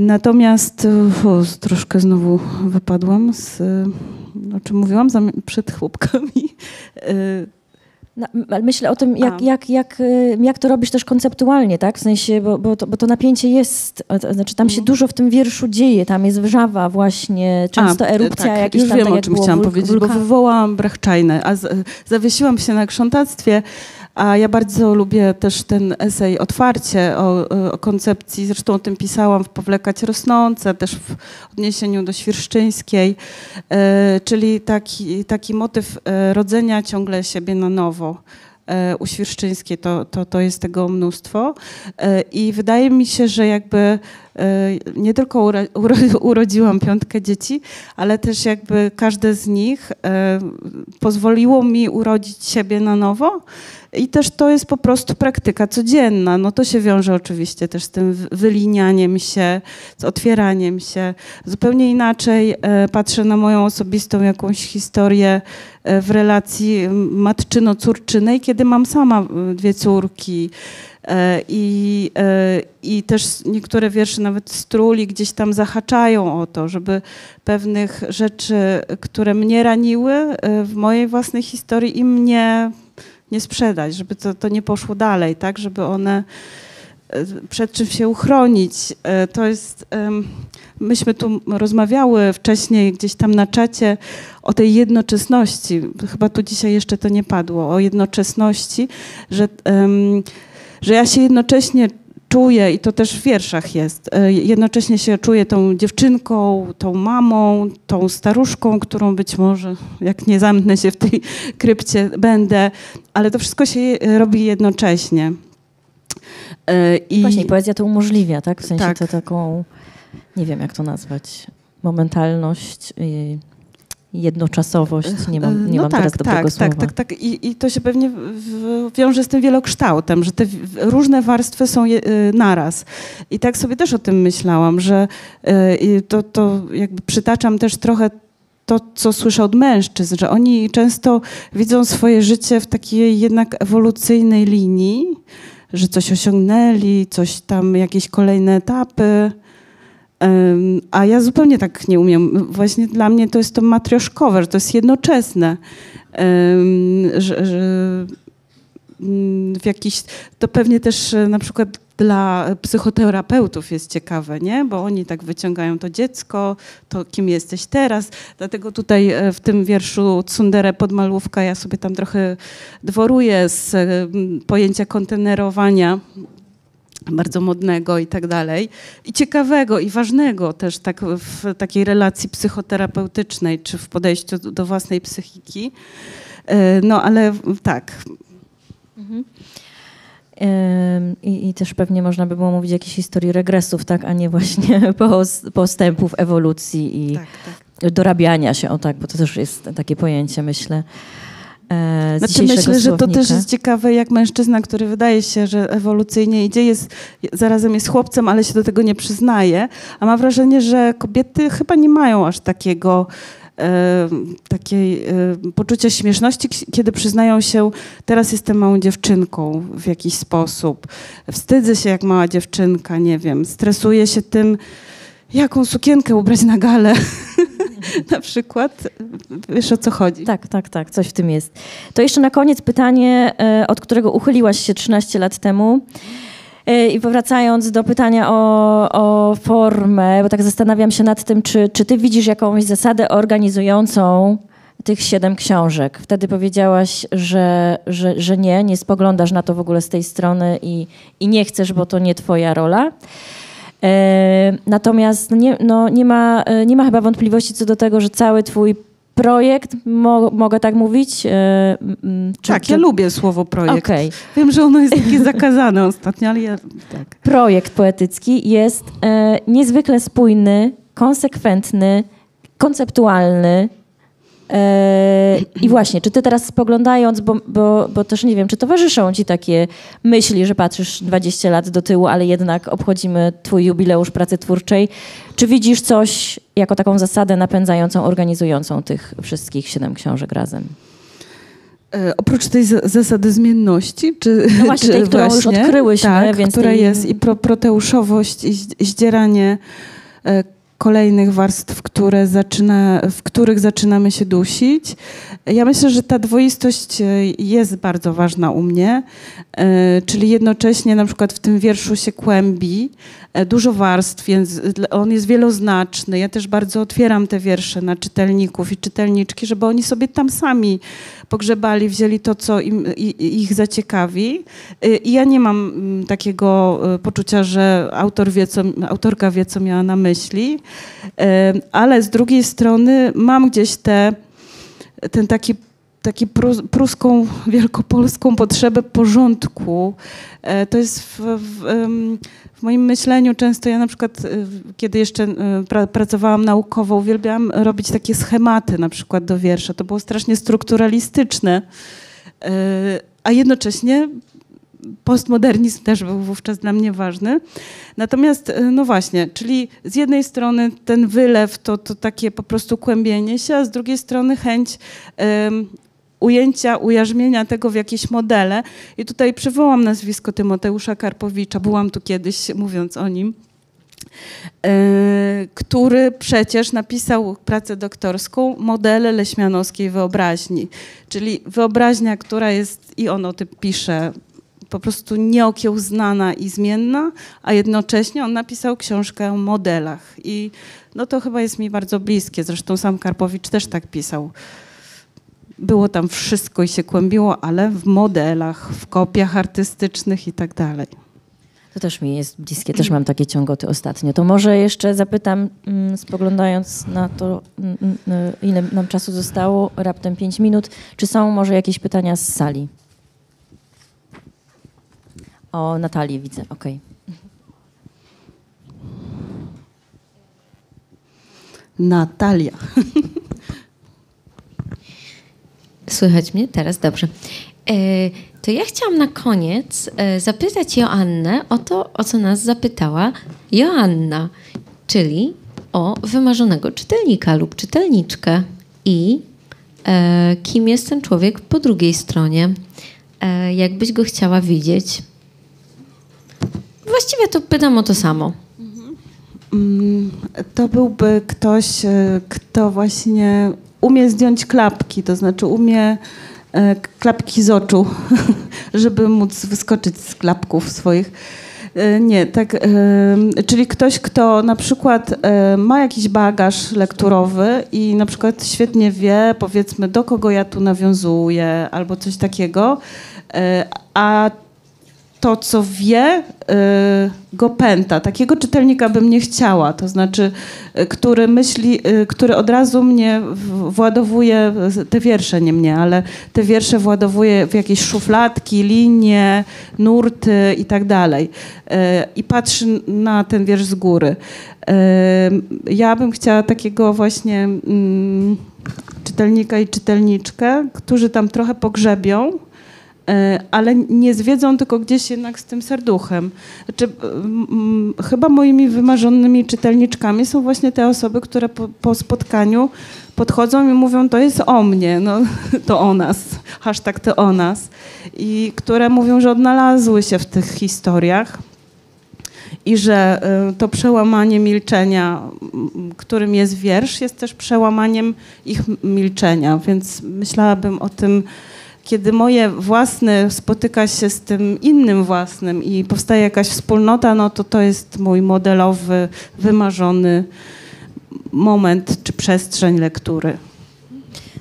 Natomiast o, troszkę znowu wypadłam z, o czym mówiłam przed chłopkami.
Myślę o tym, jak, jak, jak, y, jak to robisz też konceptualnie, tak? W sensie, bo, bo, to, bo to napięcie jest, znaczy tam się mhm. dużo w tym wierszu dzieje, tam jest wrzawa właśnie, często a, erupcja tak,
jakiś
już
tam,
wiem,
tak o czym chciałam powiedzieć, bo wywołałam Brachczajnę, a z, zawiesiłam się na krzątactwie, a ja bardzo lubię też ten esej otwarcie o, o, koncepcji, zresztą o tym pisałam w Powlekać Rosnące, też w odniesieniu do Świerszczyńskiej, e, czyli taki, taki motyw e, rodzenia ciągle siebie na nowo. E, u Świerszczyńskiej, to, to, to jest tego mnóstwo. I wydaje mi się, że jakby nie tylko uro, uro, [laughs] urodziłam piątkę dzieci, ale też jakby każde z nich pozwoliło mi urodzić siebie na nowo i też to jest po prostu praktyka codzienna. No to się wiąże oczywiście też z tym wylinianiem się, z otwieraniem się. Zupełnie inaczej e, patrzę na moją osobistą jakąś historię w relacji matczyno-córczynej, kiedy mam sama dwie córki. E, I, I też niektóre wiersze nawet struli gdzieś tam zahaczają o to, żeby pewnych rzeczy, które mnie raniły w mojej własnej historii i mnie nie sprzedać, żeby to, to nie poszło dalej, tak, żeby one przed czym się uchronić. To jest, myśmy tu rozmawiały wcześniej gdzieś tam na czacie o tej jednoczesności. Chyba tu dzisiaj jeszcze to nie padło, o jednoczesności, że, że ja się jednocześnie czuję, i to też w wierszach jest, e, jednocześnie się czuję tą dziewczynką, tą mamą, tą staruszką, którą być może, jak nie zamknę się w tej krypcie, będę, ale to wszystko się robi jednocześnie.
E, I Właśnie poezja to umożliwia, tak? W sensie tak. to taką, nie wiem jak to nazwać, momentalność jednoczasowość, nie mam, nie
no
mam
tak,
teraz dobrego
tak,
słowa.
Tak, tak, tak. I, I to się pewnie wiąże z tym wielokształtem, że te różne warstwy są je, y, naraz. I tak sobie też o tym myślałam, że y, to, to jakby przytaczam też trochę to, co słyszę od mężczyzn, że oni często widzą swoje życie w takiej jednak ewolucyjnej linii, że coś osiągnęli, coś tam, jakieś kolejne etapy, a ja zupełnie tak nie umiem. Właśnie dla mnie to jest to matrioszkowe, że to jest jednoczesne. Że, że mm, w jakiś, to pewnie też e, na przykład dla psychoterapeutów jest ciekawe, nie? Bo oni tak wyciągają to dziecko, to kim jesteś teraz. Dlatego tutaj e, w tym wierszu Tsundere Podmalówka ja sobie tam trochę dworuję z pojęcia kontenerowania bardzo modnego i tak dalej. I ciekawego i ważnego też tak w takiej relacji psychoterapeutycznej, czy w podejściu do, własnej psychiki. E, no ale tak. Mhm.
I, I, też pewnie można by było mówić o jakiejś historii regresów, tak, a nie właśnie [laughs] postępów, ewolucji i tak, tak. dorabiania się, o tak, bo to też jest takie pojęcie, myślę.
E, znaczy myślę, słownika. że to też jest ciekawe, jak mężczyzna, który wydaje się, że ewolucyjnie idzie, jest, zarazem jest chłopcem, ale się do tego nie przyznaje, a ma wrażenie, że kobiety chyba nie mają aż takiego e, takiej e, poczucia śmieszności, kiedy przyznają się, teraz jestem małą dziewczynką w jakiś sposób. Wstydzę się jak mała dziewczynka, nie wiem, stresuję się tym, jaką sukienkę ubrać na galę. [laughs] [laughs] na przykład. Wiesz o co chodzi.
Tak, tak, tak, coś w tym jest. To jeszcze na koniec pytanie, e, od którego uchyliłaś się 13 lat temu. E, I powracając do pytania o, o formę, bo tak zastanawiam się nad tym, czy, czy ty widzisz jakąś zasadę organizującą tych siedem książek. Wtedy powiedziałaś, że, że, że nie, nie spoglądasz na to w ogóle z tej strony i, i nie chcesz, bo to nie twoja rola. E, natomiast nie, no, nie, ma, e, nie ma chyba wątpliwości co do tego, że cały twój projekt, mo, mogę tak mówić? E,
czy, tak, czy... ja lubię słowo projekt. Okay. Wiem, że ono jest takie [laughs] zakazane ostatnio, ale ja tak.
Projekt poetycki jest e, niezwykle spójny, konsekwentny, konceptualny, i właśnie, czy ty teraz spoglądając, bo, bo, bo też nie wiem, czy towarzyszą ci takie myśli, że patrzysz 20 lat do tyłu, ale jednak obchodzimy twój jubileusz pracy twórczej, czy widzisz coś jako taką zasadę napędzającą, organizującą tych wszystkich siedem książek razem?
E, oprócz tej zasady zmienności, czy,
no właśnie,
czy
tej, którą
właśnie,
już odkryłyśmy,
tak,
więc
która
tej...
jest i pro, proteuszowość, i zdzieranie e, kolejnych warstw, które zaczyna, w których zaczynamy się dusić. Ja myślę, że ta dwoistość e, jest bardzo ważna u mnie, e, czyli jednocześnie na przykład w tym wierszu się kłębi e, dużo warstw, więc on jest wieloznaczny. Ja też bardzo otwieram te wiersze na czytelników i czytelniczki, żeby oni sobie tam sami pogrzebali, wzięli to, co im, ich zaciekawi. I ja nie mam mm, takiego poczucia, że autor wie, co, autorka wie, co miała na myśli, ale z drugiej strony mam gdzieś te ten taki taki pruską, wielkopolską potrzebę porządku. E, to jest w, w, w, moim myśleniu często, ja na przykład, e, kiedy jeszcze e, pra, pracowałam naukowo, uwielbiałam robić takie schematy na przykład do wiersza. To było strasznie strukturalistyczne, a jednocześnie postmodernizm też był wówczas dla mnie ważny. Natomiast, no właśnie, czyli z jednej strony ten wylew to, to takie po prostu kłębienie się, a z drugiej strony chęć ujęcia, ujarzmienia tego w jakieś modele. I tutaj przywołam nazwisko Tymoteusza Karpowicza, byłam tu kiedyś mówiąc o nim. E, który przecież napisał pracę doktorską Modele leśmianowskiej wyobraźni, czyli wyobraźnia, która jest, i on o tym pisze po prostu nieokiełznana i zmienna, a jednocześnie on napisał książkę o modelach. I no to chyba jest mi bardzo bliskie. Zresztą sam Karpowicz też tak pisał. Było tam wszystko i się kłębiło, ale w modelach, w kopiach artystycznych i tak dalej.
To też mi jest bliskie, też mam takie ciągoty ostatnio. To może jeszcze zapytam, mm, spoglądając na to, mm, mm, ile nam czasu zostało, raptem 5 minut, czy są może jakieś pytania z sali? O, Natalię widzę, okej.
Natalia. [laughs]
Słychać mnie teraz? Dobrze. E, to ja chciałam na koniec e, zapytać Joannę o to, o co nas zapytała Joanna, czyli o wymarzonego czytelnika lub czytelniczkę i e, kim jest ten człowiek po drugiej stronie, jakbyś go chciała widzieć. Właściwie to pytam o to samo.
Mm, To byłby ktoś, kto właśnie umie zdjąć klapki, to znaczy umie e, klapki z oczu, [laughs] żeby móc wyskoczyć z klapków swoich. E, Nie, tak, e, czyli ktoś, kto na przykład ma jakiś bagaż lekturowy i na przykład świetnie wie, powiedzmy, do kogo ja tu nawiązuję albo coś takiego, a to, co wie, y, go pęta. Takiego czytelnika bym nie chciała. To znaczy, y, który myśli, y, który od razu mnie władowuje, te wiersze nie mnie, ale te wiersze władowuje w jakieś szufladki, linie, nurty i tak dalej. I patrzy na ten wiersz z góry. Ja bym chciała takiego właśnie mm, czytelnika i czytelniczkę, którzy tam trochę pogrzebią, ale nie zwiedzą, tylko gdzieś jednak z tym serduchem. Znaczy, chyba moimi wymarzonymi czytelniczkami są właśnie te osoby, które po, po spotkaniu podchodzą i mówią, to jest o mnie, no, [laughs] to o nas, hashtag to o nas. I które mówią, że odnalazły się w tych historiach i że y, to przełamanie milczenia, którym jest wiersz, jest też przełamaniem ich milczenia, więc myślałabym o tym, kiedy moje własne spotyka się z tym innym własnym i powstaje jakaś wspólnota, no to to jest mój modelowy, wymarzony moment czy przestrzeń lektury.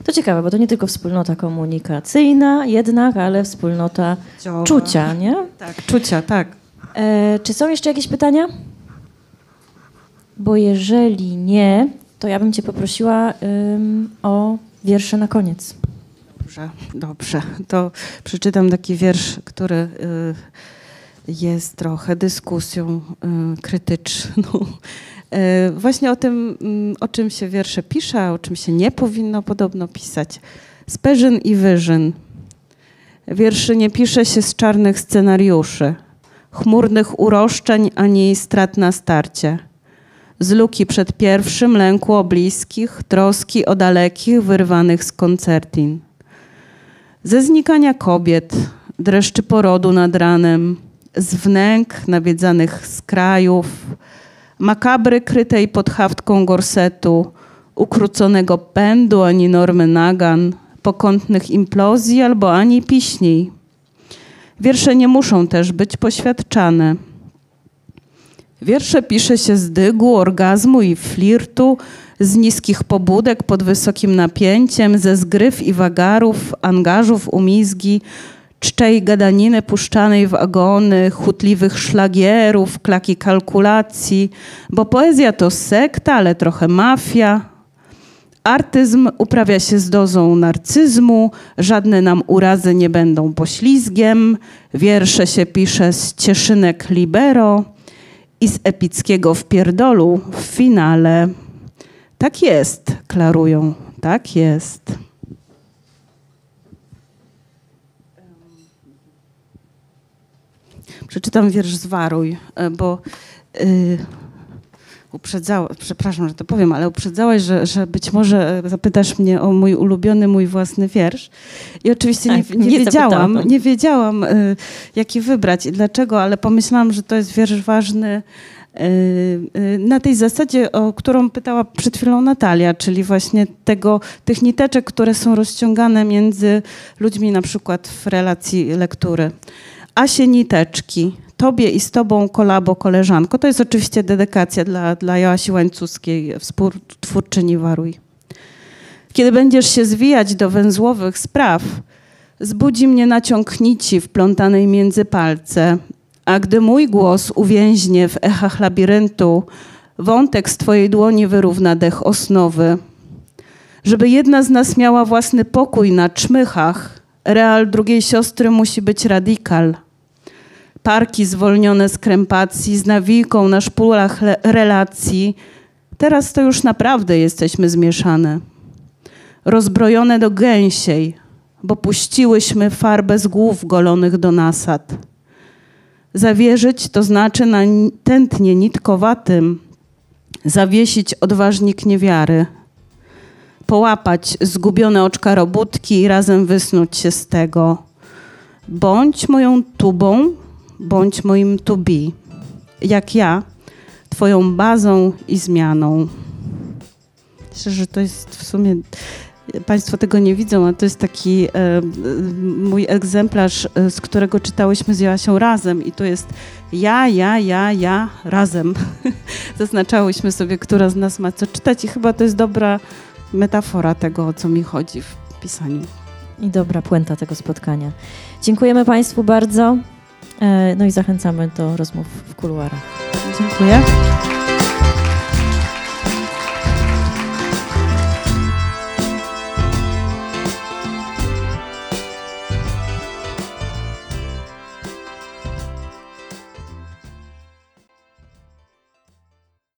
To ciekawe, bo to nie tylko wspólnota komunikacyjna jednak, ale wspólnota czucia, nie?
Tak, czucia, tak.
E, czy są jeszcze jakieś pytania? Bo jeżeli nie, to ja bym cię poprosiła ym, o wiersze na koniec.
Dobrze, dobrze. To przeczytam taki wiersz, który y, jest trochę dyskusją y, krytyczną. Y, Właśnie o tym, mm, o czym się wiersze pisze, a o czym się nie powinno podobno pisać. Speżyn i wyżyn. Wierszy nie pisze się z czarnych scenariuszy, chmurnych uroszczeń ani strat na starcie. Z luki przed pierwszym lęku o bliskich, troski o dalekich, wyrwanych z koncertin. Ze znikania kobiet, dreszczy porodu nad ranem, z wnęk nawiedzanych z krajów, makabry krytej pod haftką gorsetu, ukróconego pędu ani normy nagan, pokątnych implozji albo ani piśni. Wiersze nie muszą też być poświadczane. Wiersze pisze się z dygu, orgazmu i flirtu, z niskich pobudek pod wysokim napięciem, ze zgryw i wagarów, angażów, umizgi, czczej gadaniny puszczanej w agony, chutliwych szlagierów, klaki kalkulacji, bo poezja to sekta, ale trochę mafia. Artyzm uprawia się z dozą narcyzmu, żadne nam urazy nie będą poślizgiem, wiersze się pisze z cieszynek libero i z epickiego wpierdolu w finale. Tak jest, klarują, tak jest. Przeczytam wiersz z Waruj, e, bo y, uprzedzała, przepraszam, że to powiem, ale uprzedzałaś, że, że być może zapytasz mnie o mój ulubiony, mój własny wiersz. I oczywiście nie,
Tak,
nie,
nie
wiedziałam, nie wiedziałam, y, jaki wybrać i dlaczego, ale pomyślałam, że to jest wiersz ważny na tej zasadzie, o którą pytała przed chwilą Natalia, czyli właśnie tego, tych niteczek, które są rozciągane między ludźmi na przykład w relacji lektury. Asie Niteczki. Tobie i z Tobą kolabo koleżanko. To jest oczywiście dedykacja dla, dla Joasi Łańcuskiej, współtwórczyni Waruj. Kiedy będziesz się zwijać do węzłowych spraw, zbudzi mnie naciąg nici wplątanej między palce, a gdy mój głos uwięźnie w echach labiryntu, wątek z Twojej dłoni wyrówna dech osnowy. Żeby jedna z nas miała własny pokój na czmychach, real drugiej siostry musi być radykal. Parki zwolnione z krępacji, z nawijką na szpulach relacji. Teraz to już naprawdę jesteśmy zmieszane. Rozbrojone do gęsiej, bo puściłyśmy farbę z głów golonych do nasad. Zawierzyć to znaczy na ni- tętnie nitkowatym zawiesić odważnik niewiary połapać zgubione oczka robótki i razem wysnuć się z tego. Bądź moją tubą, bądź moim to be. Jak ja, twoją bazą i zmianą. Myślę, że to jest w sumie... Państwo tego nie widzą, a to jest taki e, e, mój egzemplarz, e, z którego czytałyśmy z Joasią razem i to jest ja, ja, ja, ja, razem. [laughs] Zaznaczałyśmy sobie, która z nas ma co czytać i chyba to jest dobra metafora tego, o co mi chodzi w pisaniu.
I dobra puenta tego spotkania. Dziękujemy Państwu bardzo. No i zachęcamy do rozmów w kuluarach.
Dziękuję.